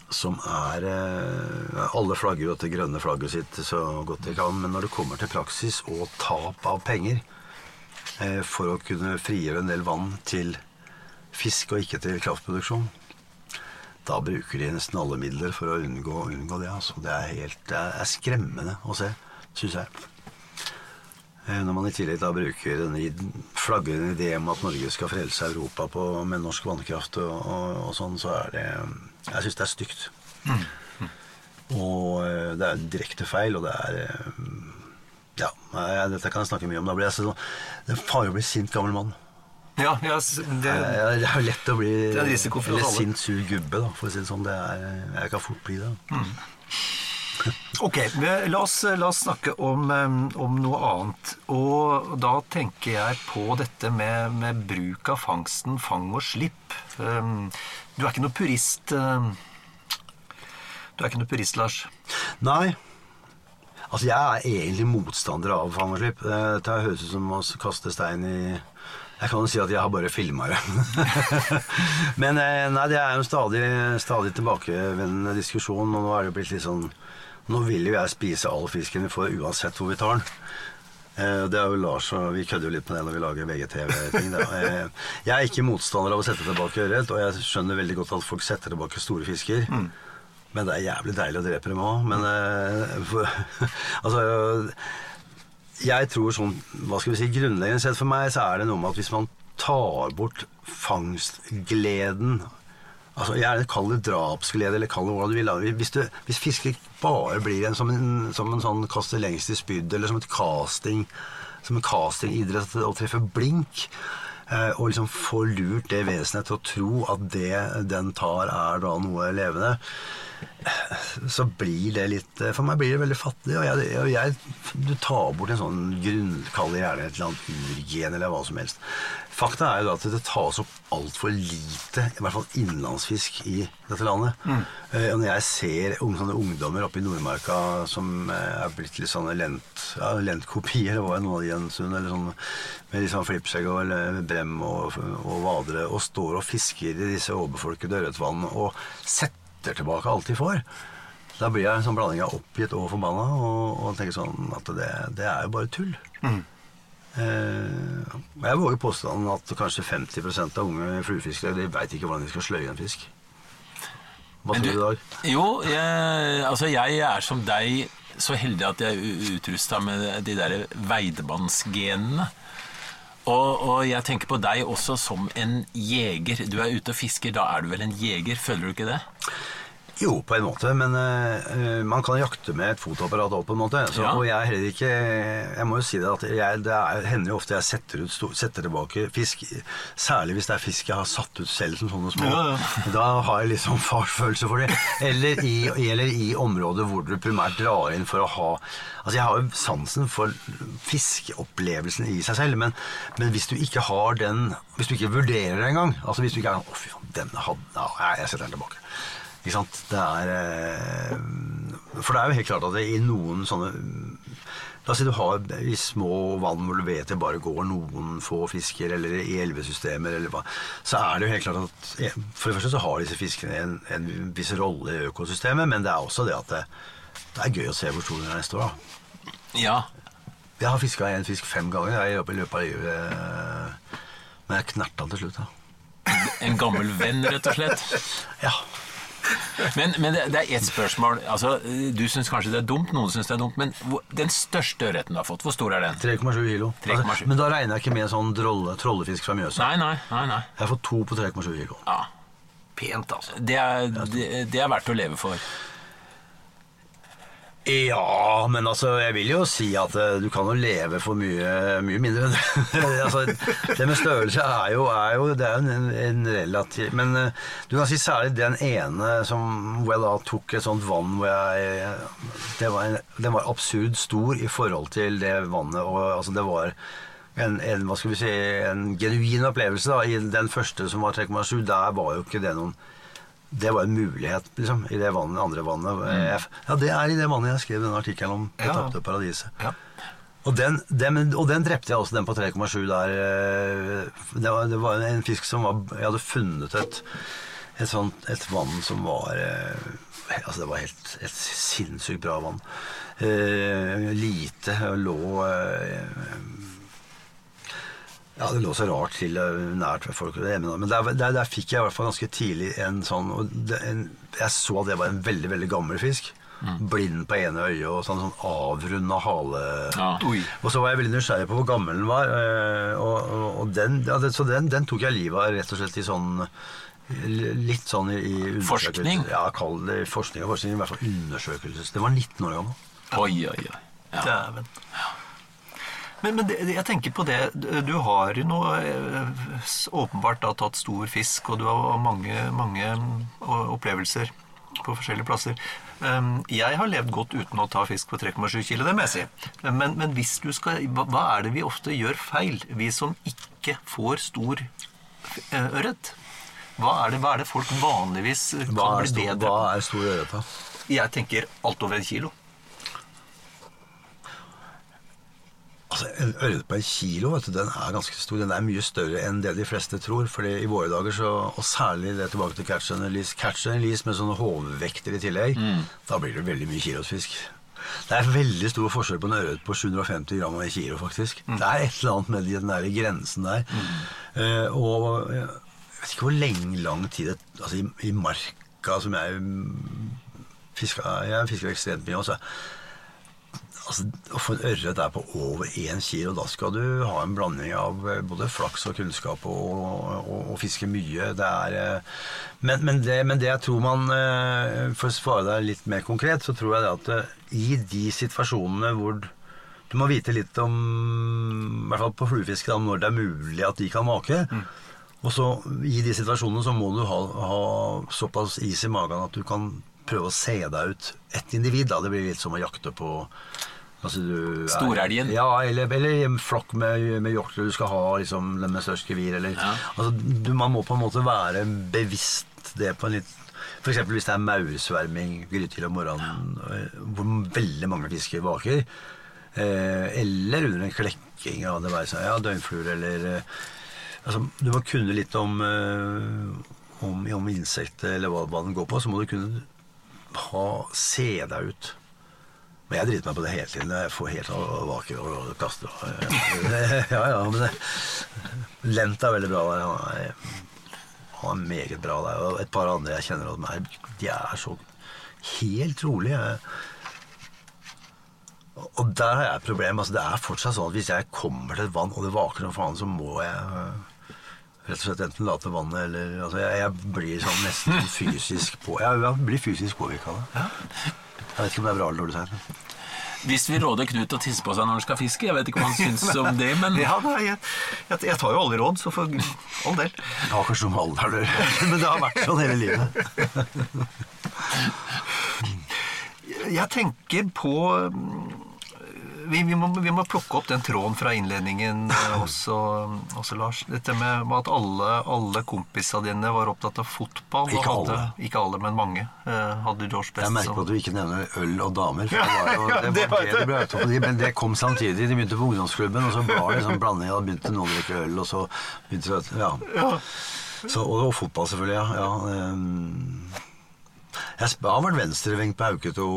som er eh, Alle flagger jo til grønne flagget sitt så godt de kan, men når det kommer til praksis og tap av penger eh, for å kunne frigjøre en del vann til fisk og ikke til kraftproduksjon, da bruker de nesten alle midler for å unngå, unngå det. Altså. Det, er helt, det er skremmende å se, syns jeg. Eh, Når man i tillegg da bruker denne flagrende ideen om at Norge skal frelse Europa på, med norsk vannkraft og, og, og sånn, så er det Jeg syns det er stygt. Og eh, det er direkte feil, og det er eh, Ja, dette kan jeg snakke mye om. Da blir jeg sånn Det er farlig å bli sint gammel mann. Ja, ja, det, Det er lett å bli er en risiko for Eller sint, sur gubbe, da, for å si det sånn. Det er, jeg kan fort bli det. Ok, la oss, la oss snakke om, eh, om noe annet. Og da tenker jeg på dette med, med bruk av fangsten fang og slipp. Du er ikke noe purist Du er ikke noe purist, Lars. Nei. Altså, jeg er egentlig motstander av fang og slipp. Det Dette høres ut som å kaste stein i Jeg kan jo si at jeg har bare filma det. *laughs* Men eh, nei, det er jo en stadig, stadig tilbakevendende diskusjon, og nå er det blitt litt sånn Nå vil jo jeg spise all fisken vi får, uansett hvor vi tar den. Eh, Det er jo Lars, og vi kødder jo litt med det når vi lager VGTV-ting. Eh, Jeg er ikke motstander av å sette tilbake ørret, og jeg skjønner veldig godt at folk setter tilbake store fisker. Men det er jævlig deilig å drepe dem òg. Men eh, for, *laughs* altså Jeg tror sånn Hva skal vi si Grunnleggende sett for meg så er det noe med at hvis man tar bort fangstgleden Altså, Gjerne kall det drapsglede, eller kall det hva du vil. Hvis, du, hvis fiske bare blir en, som, en, som en sånn kaste lengst i spyd, eller som et casting som en castingidrett å treffe blink, eh, og liksom få lurt det vesenet til å tro at det den tar, er da noe levende, så blir det litt For meg blir det veldig fattig. Og jeg, og jeg, du tar bort en sånn grunn Kall det gjerne et eller annet urgen, eller hva som helst. Fakta er jo at det tas opp altfor lite, i hvert fall innlandsfisk, i dette landet. Eh, og når jeg ser unge, sånne ungdommer oppe i Nordmarka som eh, er blitt litt sånne lent, ja, lentkopier, eller det noen av de en stund, eller sånn med sånn flippskjegg og eller brem og, og vadere, og står og fisker i disse overbefolkede ørretvann og setter tilbake alt de får. Da blir jeg en sånn blanding av oppgitt og forbanna og, og tenker sånn at det, det er jo bare tull. Eh, jeg våger påstanden at kanskje 50% av unge fluefiskere de veit ikke hvordan de skal sløye en fisk. Hva tror du i dag? Jo, jeg, altså jeg er som deg så heldig at jeg er utrusta med de der veidmannsgenene. Og, og jeg tenker på deg også som en jeger. Du er ute og fisker, da er du vel en jeger, føler du ikke det? Jo, på en måte, men uh, man kan jakte med et fotoapparat òg, på en måte. Så, Ja. Og jeg er heller ikke Jeg må jo si det at jeg, det er, hender jo ofte jeg setter, ut, setter tilbake fisk, særlig hvis det er fisk jeg har satt ut selv som sånne små. *laughs* Da har jeg liksom farsfølelse for det. Eller i, eller i områder hvor du primært drar inn for å ha Altså, jeg har jo sansen for fiskeopplevelsen i seg selv, men, men hvis du ikke har den Hvis du ikke vurderer det engang altså Hvis du ikke er sånn Å, fy faen, denne hadde ja, Jeg setter den tilbake. Ikke sant? Det er eh, For det er jo helt klart at det i noen sånne La oss si du har i små vann hvor du vet det bare går noen få fisker, eller i elvesystemer, eller hva, så er det jo helt klart at For det første så har disse fiskene en, en viss rolle i økosystemet, men det er også det at det, det er gøy å se hvor stor den er neste år. da. Ja. Jeg har fiska en fisk fem ganger jeg, i løpet av livet. eh, Men jeg knerta den til slutt, da. En gammel venn, rett og slett. ja. Men, men det, det er ett spørsmål. Altså, du syns kanskje det er dumt, noen syns det er dumt, men hvor, den største ørreten du har fått, hvor stor er den? 3,7 kilo. 3,7. Altså, men da regner jeg ikke med sånn drolle, trollefisk fra Mjøsa. Nei, nei, nei. nei. Jeg har fått to på 3,7 kilo. Ja. Pent, altså. Det er, det, det er verdt å leve for. Ja, men altså, jeg vil jo si at eh, du kan jo leve for mye, mye mindre *laughs* altså, det med størrelse er jo, er jo, det er jo en, en relativ Men eh, du kan si særlig den ene som, jeg da tok et sånt vann hvor jeg det var en, Den var absurd stor i forhold til det vannet, og altså, det var en, en, hva skal vi si, en genuin opplevelse. da, I den første som var 3,7, der var jo ikke det noen det var en mulighet, liksom, i det vannet, andre vannet. Mm. Ja, det er i det vannet jeg skrev denne artikkelen om Det Ja. tapte paradiset. Ja. Og den, den, og den drepte jeg også, den på 3,7 der. eh, Det var, det var en fisk som var Jeg hadde funnet et, et sånt et vann som var eh, Altså, det var helt et sinnssykt bra vann. Eh, lite, lå eh, ja, det lå så rart til eh, nært ved folk. Men der, der, der fikk jeg i hvert fall ganske tidlig en sånn og det, en, Jeg så at det var en veldig veldig gammel fisk. blind på ene øyet og sånn, sånn avrunda hale. Ja. Og så var jeg veldig nysgjerrig på hvor gammel den var. eh, Og, og, og den, ja, det, så den, den tok jeg livet av rett og slett i sånn Litt sånn i. Forskning? Ja, kall det forskning og forskning. I hvert fall undersøkelse. Den var 19 år gammel. Oi, oi, oi. Ja. Dæven. Men, men det, jeg tenker på det Du har jo nå eh, åpenbart da tatt stor fisk, og du har mange, mange mm, opplevelser på forskjellige plasser. Um, Jeg har levd godt uten å ta fisk på 3,7 kilo, det må jeg si. Men, men hvis du skal, hva, er det vi ofte gjør feil, vi som ikke får stor eh, ørret? Hva er, det, hva er det folk vanligvis eh, kan bli bedre på? hva er stor ørret, da? Jeg tenker alt over en kilo. Altså, En ørret på en kilo vet du, den er ganske stor. Den er mye større enn det de fleste tror. fordi i våre dager, så, og særlig det tilbake til catch and release, catch and release med sånne hovvekter i tillegg, da blir det veldig mye kilosfisk. Det er veldig stor forskjell på en ørret på 750 gram og en kilo, faktisk. Det er et eller annet med den der grensen der. Eh, og jeg vet ikke hvor lenge, lang tid det, Altså, i, i marka som jeg mm, fiska Jeg fisker ekstremt mye også. Altså, Å få en ørret der på over én kilo, da skal du ha en blanding av eh, både flaks og kunnskap og, og, og fiske mye. Det er, eh, men, men, det, men det jeg tror man eh, For å svare deg litt mer konkret, så tror jeg det at i de situasjonene hvor du må vite litt om, i hvert fall på fluefiske, når det er mulig at de kan make. Og så i de situasjonene så må du ha, ha såpass is i magen at du kan prøve å se deg ut ett individ. Da. Det blir litt som å jakte på altså Storelgen? Ja, eller, eller en flokk med, med hjorter du skal ha liksom, den med størst gevir. Eller, Ja. altså, du, man må på en måte være bevisst det på en litt eksempel hvis det er maursverming grytidlig om morgenen, ja. hvor veldig mange fisker vaker. Eh, eller under en klekking av det være seg ja, døgnfluer eller eh, altså, Du må kunne litt om, eh, om, om insekter eller hva den går på. Så må du kunne ha, se deg ut. Men jeg driter meg på det hele tiden. Jeg får helt vaker og kaster. og- Ja, ja, men det, Lent er veldig bra der. Han er, han er meget bra der. Og et par andre jeg kjenner, som er, de er så helt rolige. Og der har jeg et problem. Altså, det er fortsatt sånn at hvis jeg kommer til et vann, og det vaker noe faen, så må jeg rett og slett enten late vannet eller altså, jeg, jeg blir sånn nesten *laughs* fysisk på Jeg, jeg blir fysisk påvirka av det. Jeg vet ikke om det er bra eller dårlig tegn. Hvis vi råder Knut å tisse på seg når han skal fiske, jeg vet ikke hva han syns om *laughs* det, men Ja, nei, jeg, jeg, jeg tar jo alle råd, så for all del. Det har kanskje noe med alder *laughs* men det har vært sånn hele livet. *laughs* Jeg tenker på vi, vi, må, vi må plukke opp den tråden fra innledningen eh, *clears throat* også, også, Lars. Dette med at alle, alle kompisene dine var opptatt av fotball. Ikke hadde, alle. Ikke alle, men mange. eh, hadde George Best Jeg merker at du ikke nevner øl og damer. For *laughs* det var jo det, det var var det ble men det kom samtidig. De begynte på ungdomsklubben, og så var det sånn blanding. Da begynte noen å drikke øl, og så begynte. Ja. Så, og, og fotball, selvfølgelig. Ja. ja ehm. Jeg har vært venstreving på Hauketo,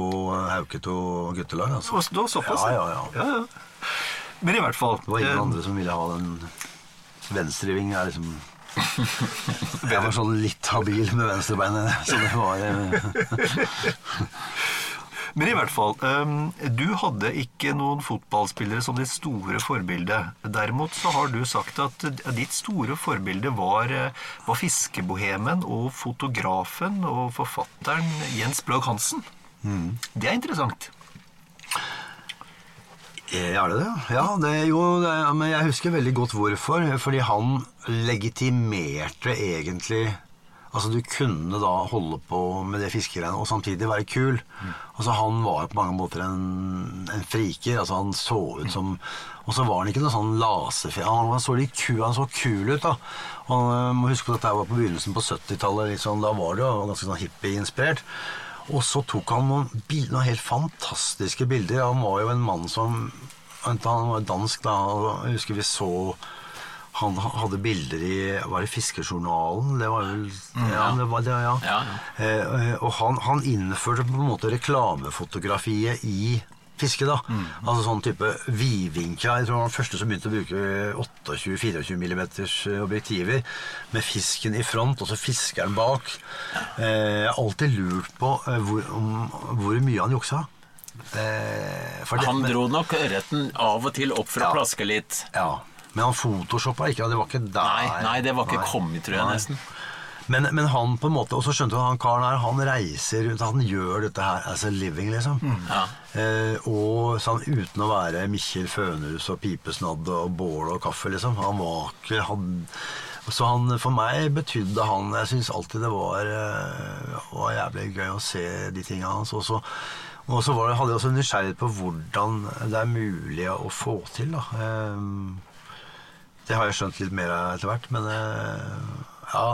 Hauketo guttelag. Altså. Og Det var såpass? Ja, ja, ja. ja, ja. Men i hvert fall Det var ingen eh, andre som ville ha den venstreving. Er liksom *laughs* Jeg var sånn litt habil med venstrebeinet, så det var eh, *laughs* Men i hvert fall, ehm, du hadde ikke noen fotballspillere som ditt store forbilde. Derimot så har du sagt at ditt store forbilde var, eh, var fiskebohemen og fotografen og forfatteren Jens Bløgg Hansen. Det er interessant. Eh, Er det det? Ja, det, jo, det, men jeg husker veldig godt hvorfor. Fordi han legitimerte egentlig Altså, du kunne da holde på med det fiskegreiene og samtidig være kul. Altså, han var på mange måter en, en friker. Altså, han så ut som Og så var han ikke noe sånn lasefjær. Han, han så han så kul ut, da. Og man må huske på at dette var på begynnelsen på 70-tallet. Liksom, da var det jo ganske sånn hippie-inspirert. Og så tok han noen, noen helt fantastiske bilder. Han var jo en mann som Han var dansk, da. og Jeg husker vi så Han hadde bilder i Var det Fiskejournalen? Det var vel Ja, det var det, ja. Ja, ja. eh, og han, han innførte på en måte reklamefotografiet i fiske, da. Altså sånn type vidvinkla. Jeg tror han var den første som begynte å bruke 28-24 mm objektiver med fisken i front, og så fiskeren bak. Eh, jeg har alltid lurt på eh, hvor, om, hvor mye han juksa. Eh, Han dro nok ørreten av og til opp for å plaske litt. Ja, men han photoshoppa ikke, det var ikke der. Nei, nei, det var ikke Nei. kommet, tror jeg Nei. nesten. Men, men han på en måte, og så skjønte du han karen her, han reiser rundt, han gjør dette her as a living, liksom. Ja. Eh, og sånn uten å være Mikkjel Fønhus og pipesnadd og bål og kaffe, liksom. Han var ikke han, Så han, for meg betydde han Jeg syns alltid det var, eh, var jævlig gøy å se de tinga hans. Og så, og så var det, hadde jeg også nysgjerrighet på hvordan det er mulig å få til, da. Eh, det har jeg skjønt litt mer av etter hvert, men eh, ja.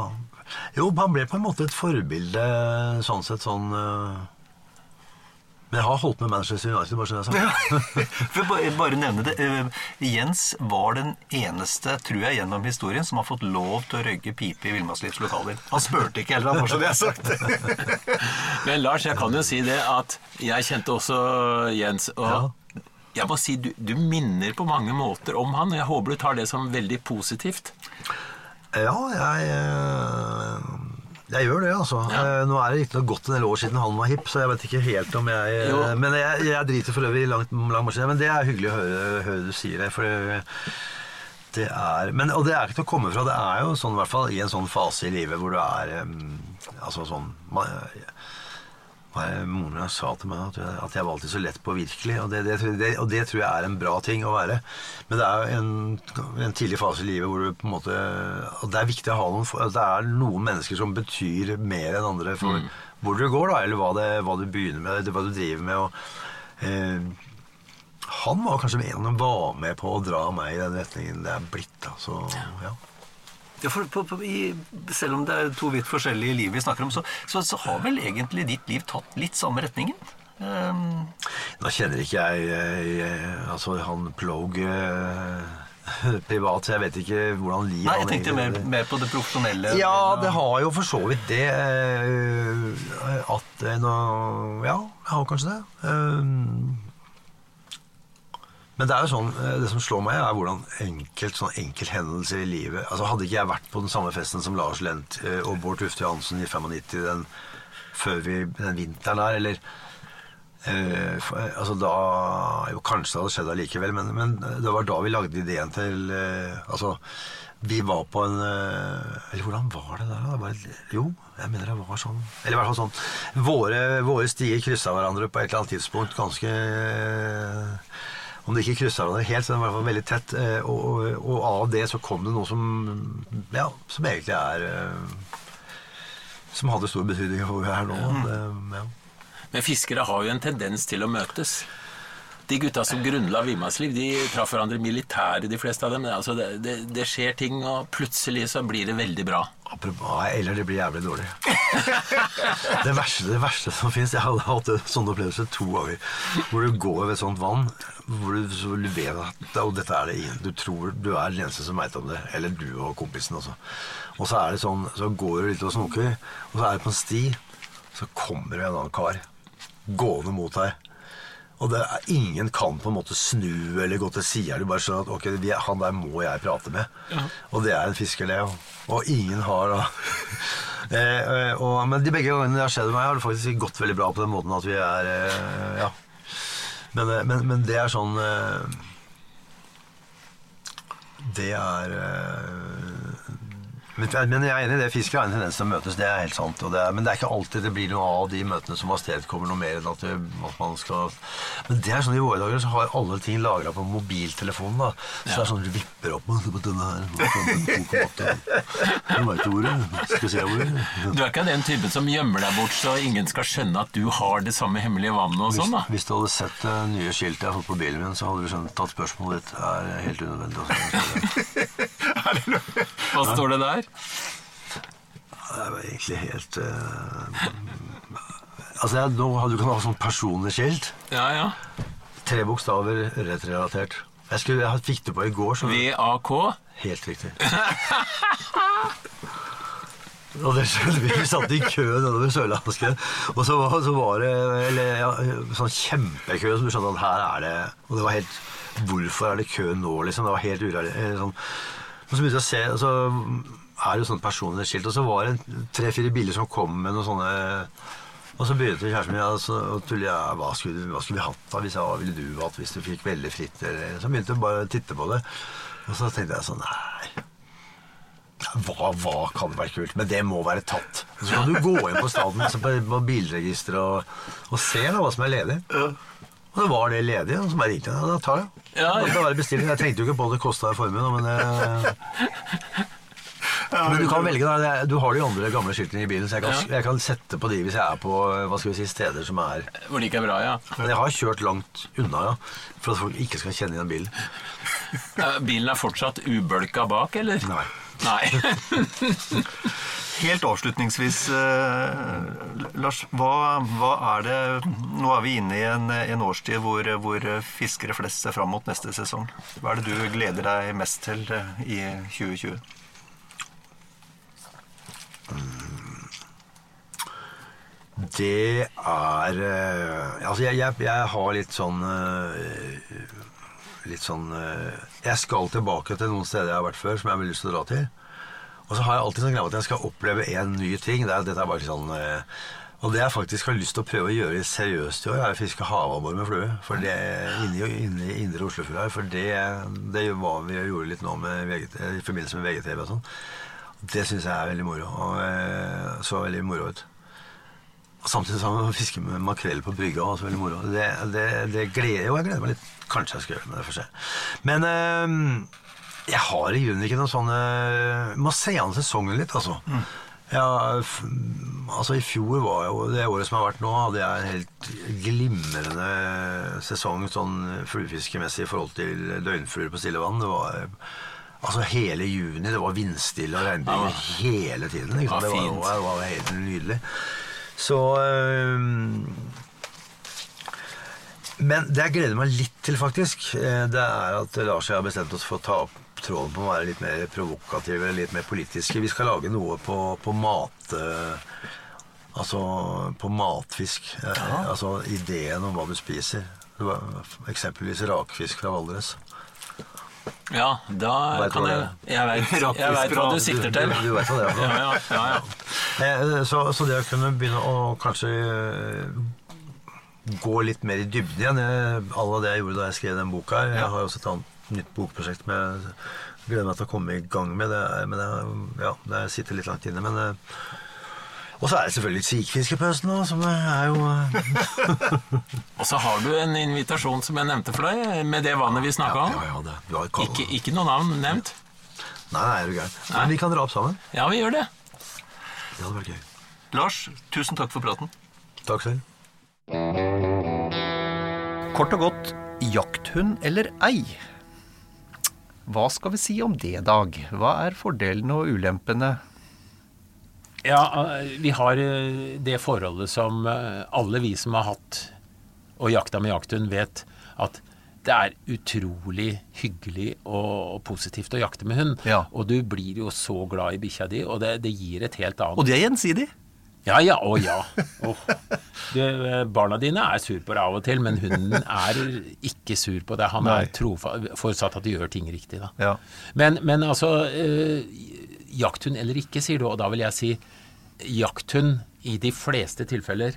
Jo, han ble på en måte et forbilde sånn sett sånn eh, Men jeg har holdt med Manchester United, bare så jeg sa. *laughs* For bare, bare nevne det. eh, Jens var den eneste, tror jeg, gjennom historien som har fått lov til å røyke pipe i Villmarkslivs lokaler. Han spurte ikke heller, bare så det er sagt. *laughs* Men Lars, jeg kan jo si det at jeg kjente også Jens. Og jeg må si du, du minner på mange måter om han. og Jeg håper du tar det som veldig positivt. Ja, jeg eh, Jeg gjør det, altså. Ja. Eh, Nå er det riktignok gått en del år siden han var hipp, så jeg vet ikke helt om jeg eh, Jo. Men jeg, jeg driter for øvrig langt lang marsj. Men det er hyggelig å høre, høre du sier det. For det, det er men, Og det er ikke til å komme fra. Det er jo sånn, i hvert fall i en sånn fase i livet hvor du er Altså sånn man, Moren min sa til meg at jeg, at jeg var alltid så lett på virkelig, og det, det, det, og det tror jeg er en bra ting å være. Men det er en, en tidlig fase i livet hvor du på en måte Og det er viktig å ha noen at Det er noen mennesker som betyr mer enn andre for hvor du går, da, eller hva, det, hva du begynner med, hva du driver med. og eh, han var kanskje en som var med på å dra meg i den retningen det er blitt. Da. Så, ja. Ja, for, på, på, i, selv om det er to vidt forskjellige liv vi snakker om, så, så, så har vel egentlig ditt liv tatt litt samme retningen? Um, Nå kjenner ikke jeg, jeg altså han Plog uh, *laughs* privat, så jeg vet ikke hvordan liv nei, jeg tenkte mer, mer på det profesjonelle. Ja, det har jo for så vidt det eh, at eh, nå, Ja, jeg har kanskje det. Men det er jo sånn, eh, det som slår meg, er hvordan enkelt, sånn enkelthendelser i livet altså Hadde ikke jeg vært på den samme festen som Lars Lent eh, og Bård Tufte Johansen i 95 den, før vi, den vinteren der, eller eh, for, eh, altså da Jo, kanskje det hadde skjedd allikevel, men, men det var da vi lagde ideen til eh, Altså, vi var på en Eller hvordan var det der? Det var, jo, jeg mener det var sånn. Eller i hvert fall sånn Våre, våre stier kryssa hverandre på et eller annet tidspunkt ganske Om de ikke kryssa hverandre helt, så den var i hvert fall veldig tett. eh, Og, og, og av det så kom det noe som Ja, som egentlig er eh, Som hadde stor betydning for hvor vi er nå. Det, ja. Men fiskere har jo en tendens til å møtes. De gutta som grunnla Vimasliv, de traff hverandre militære, de fleste av dem. Altså, det, det, det skjer ting, og plutselig så blir det veldig bra. Eller det blir jævlig dårlig. *laughs* det, verste, det verste som fins Jeg hadde hatt sånne opplevelser to ganger. Hvor du går ved et sånt vann, hvor du, så du vet at og dette er det ingen Du tror du er den eneste som veit om det. Eller du og kompisen altså. Og så er det sånn, så går du litt og snoker, og så er det på en sti. Så kommer det en annen kar gående mot deg. Og det er, ingen kan på en måte snu eller gå til sida. Du bare skjønner at ok, vi, han der må jeg prate med. Og det er en fisker, det. Og, ingen har da eh, *laughs* eh, og, Men de begge gangene det har skjedd med meg, har det faktisk gått veldig bra på den måten at vi er eh, Ja. Men, eh, men, men det er sånn eh, Det er eh, men, men jeg er enig i det. Fiskere har en tendens til å møtes, det er helt sant. Det er, men det er ikke alltid det blir noe av de møtene som avstedkommer noe mer enn at, det, at man skal Men det er sånn i våre dager så har alle ting lagra på mobiltelefonen. da. Så det er sånn du vipper opp med på denne her. Du veit ordet. Skal se hvor Du er ikke den typen som gjemmer deg bort så ingen skal skjønne at du har det samme hemmelige vannet og hvis, sånn, da. hvis du hadde sett det nye skiltet jeg har fått på bilen min, så hadde du skjønt at spørsmålet ditt er helt unødvendig. *laughs* Hva står det der? Det jo egentlig helt uh, Altså, jeg, nå hadde du kan ha sånn personlig skilt. Ja, ja. Tre bokstaver relatert. Jeg, skulle, jeg fikk det på i går. Så VAK. Helt riktig. Og det skjønte vi. Vi satt i kø nedover Sørlandsken. Og så var, så var det eller, ja, sånn kjempekø, så du skjønte at her er det Og det var helt Hvorfor er det kø nå, liksom? Det var helt urealistisk. Sånn. Og så begynte jeg å se, og så er det jo sånne personlige skilt. Og så var det tre-fire biler som kom med noen sånne og så begynte kjæresten min altså, å tulle. Ja, hva, skulle, hva skulle vi hatt da? Hvis jeg, hva ville du hatt hvis du fikk veldig fritt? Eller, så begynte jeg bare å titte på det. Og så tenkte jeg sånn Nei. Hva, hva kan være kult? Men det må være tatt. Så kan du gå inn på staden altså på bilregisteret og, og se da, hva som er ledig. Og det var det ledige, og så bare ringte jeg. Ja, da tar jeg. Ja, ja. Det kan bestilling. Jeg tenkte jo ikke på at det kosta formuen, men eh, men du kan velge, da. Du har de andre gamle skiltene i bilen, så jeg kan, Ja. jeg kan sette på de hvis jeg er på hva skal vi si, steder som er Hvor det ikke er bra, ja. Men jeg har kjørt langt unna, ja. For at folk ikke skal kjenne igjen bilen. Ja, Bilen er fortsatt ubølka bak, eller? Nei. Nei. *laughs* Helt avslutningsvis, eh, Lars. Hva, hva er det Nå er vi inne i en, en årstid hvor, hvor fiskere flest ser fram mot neste sesong. Hva er det du gleder deg mest til eh, i 2020? Det er eh, Altså, jeg, jeg, jeg har litt sånn eh, Litt sånn Jeg skal tilbake til noen steder jeg har vært før, som jeg har lyst til å dra til. Og så har jeg alltid sånn greie at jeg skal oppleve en ny ting. Det er, dette er bare sånn eh, Og det jeg faktisk har lyst til å prøve å gjøre seriøst i år, er å fiske havabbor med flue. For det inni, inni indre Oslofjord her. For det, det var vi gjorde litt nå VGT, i forbindelse med VGTV og sånn. Det syns jeg er veldig moro. Og eh, så veldig moro ut. Og Samtidig som å fiske med makrell på brygga også veldig moro. Det, det, det gleder jo, jeg gleder meg litt. Kanskje jeg skal gjøre det, men det får se. Men eh, jeg har i grunnen ikke noen sånn eh, Må se an sesongen litt, altså. Ja, f altså I fjor var jo det året som har vært nå, hadde jeg en helt glimrende sesong sånn fluefiskemessig i forhold til døgnfluer på stille vann. Det var Altså hele juni, det var vindstille og regnbyger hele tiden. Ikke sant? Ja, det, var, fint. det var helt nydelig. Så um, Men det jeg gleder meg litt til, faktisk, eh, det er at Lars og jeg har bestemt oss for å ta opp tråden på å være litt mer provokative, litt mer politiske. Vi skal lage noe på, på mat... eh, Altså på matfisk. Eh, Altså ideen om hva du spiser. Eksempelvis rakfisk fra Valdres. Ja, da Vet kan jeg Jeg veit *laughs* vet hva du sikter til. Du, du vet hva det er. *laughs* Ja, ja, ja, ja. Eh, Så, så det å kunne begynne å kanskje gå litt mer i dybden igjen à la det jeg gjorde da jeg skrev den boka. her. Jeg har også et annet nytt bokprosjekt som jeg gleder meg til å komme i gang med. Det, er- men jeg, ja, det sitter litt langt inne. Men, eh, og så er det selvfølgelig sikfiskepausen på òg, som er jo eh, *laughs* Og så har du en invitasjon som jeg nevnte for deg, med det vannet vi snakka Ja, om. ja, det, du har Ikke, ikke noe navn nevnt. Nei, nei, er du gæren. Men vi kan dra opp sammen. Ja, vi gjør det. Det hadde vært gøy. Lars, tusen takk for praten. Takk selv. Kort og godt jakthund eller ei? Hva skal vi si om det, Dag? Hva er fordelene og ulempene? Ja, vi har eh, det forholdet som eh, alle vi som har hatt og jakta med jakthund, vet at det er utrolig hyggelig og positivt å jakte med hund. Ja. Og du blir jo så glad i bikkja di, og det, det gir et helt annet Og det er gjensidig. Ja, ja, å ja. Oh. Du, eh, barna dine er sur på deg av og til, men hunden er ikke sur på deg. Han Nei. er trofa, forutsatt at du gjør ting riktig, da. Ja. Men, men altså eh, Jakthund eller ikke, sier du, og da vil jeg si jakthund i de fleste tilfeller.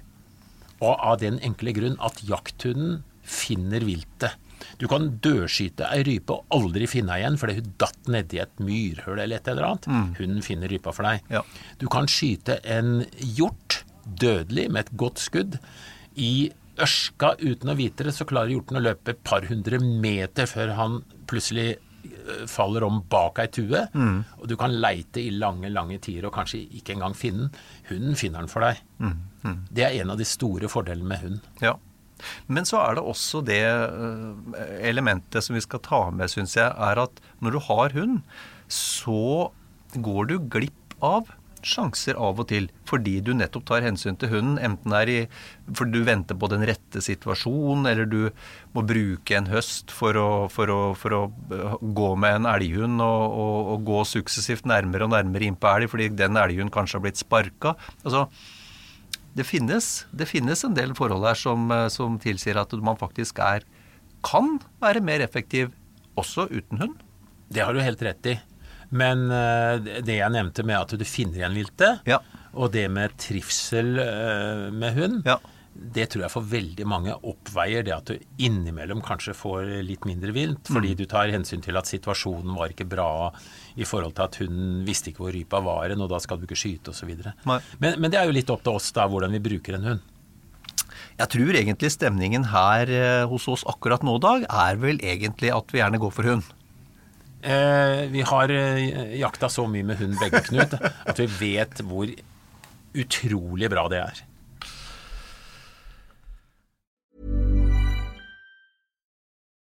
Og av den enkle grunn at jakthunden finner viltet. Du kan dødskyte ei rype og aldri finne henne igjen fordi hun datt nedi et myrhull eller et eller annet. Hunden finner rypa for deg. Ja. Du kan skyte en hjort dødelig med et godt skudd. I ørska uten å vite det, så klarer hjorten å løpe et par hundre meter før han plutselig øh, faller om bak ei tue. Og du kan leite i lange, lange tider og kanskje ikke engang finne den. Hunden finner den for deg. Det er en av de store fordelene med hund. Ja. Men så er det også det eh, elementet som vi skal ta med, syns jeg, er at når du har hund, så går du glipp av sjanser av og til, fordi du nettopp tar hensyn til hunden. Enten er i, fordi du venter på den rette situasjonen, eller du må bruke en høst for å, for å, for å eh, gå med en elghund og, og, og, gå suksessivt nærmere og nærmere innpå elg, fordi den elghunden kanskje har blitt sparka. Altså, det finnes, det finnes en del forhold her som, eh, som tilsier at man faktisk er, kan være mer effektiv også uten hund. Det har du helt rett i. Men uh, det jeg nevnte med at du finner igjen viltet, ja. og det med trivsel uh, med hund, ja. Det tror jeg for veldig mange oppveier det at du innimellom kanskje får litt mindre vilt, fordi mm. du tar hensyn til at situasjonen var ikke bra i forhold til at hunden visste ikke hvor rypa var og da skal du ikke skyte osv. Men, men det er jo litt opp til oss da hvordan vi bruker en hund. Jeg tror egentlig stemningen her eh, hos oss akkurat nå, Dag, er vel egentlig at vi gjerne går for hund. Eh, vi har eh, jakta så mye med hund begge, Knut, at vi vet hvor utrolig bra det er.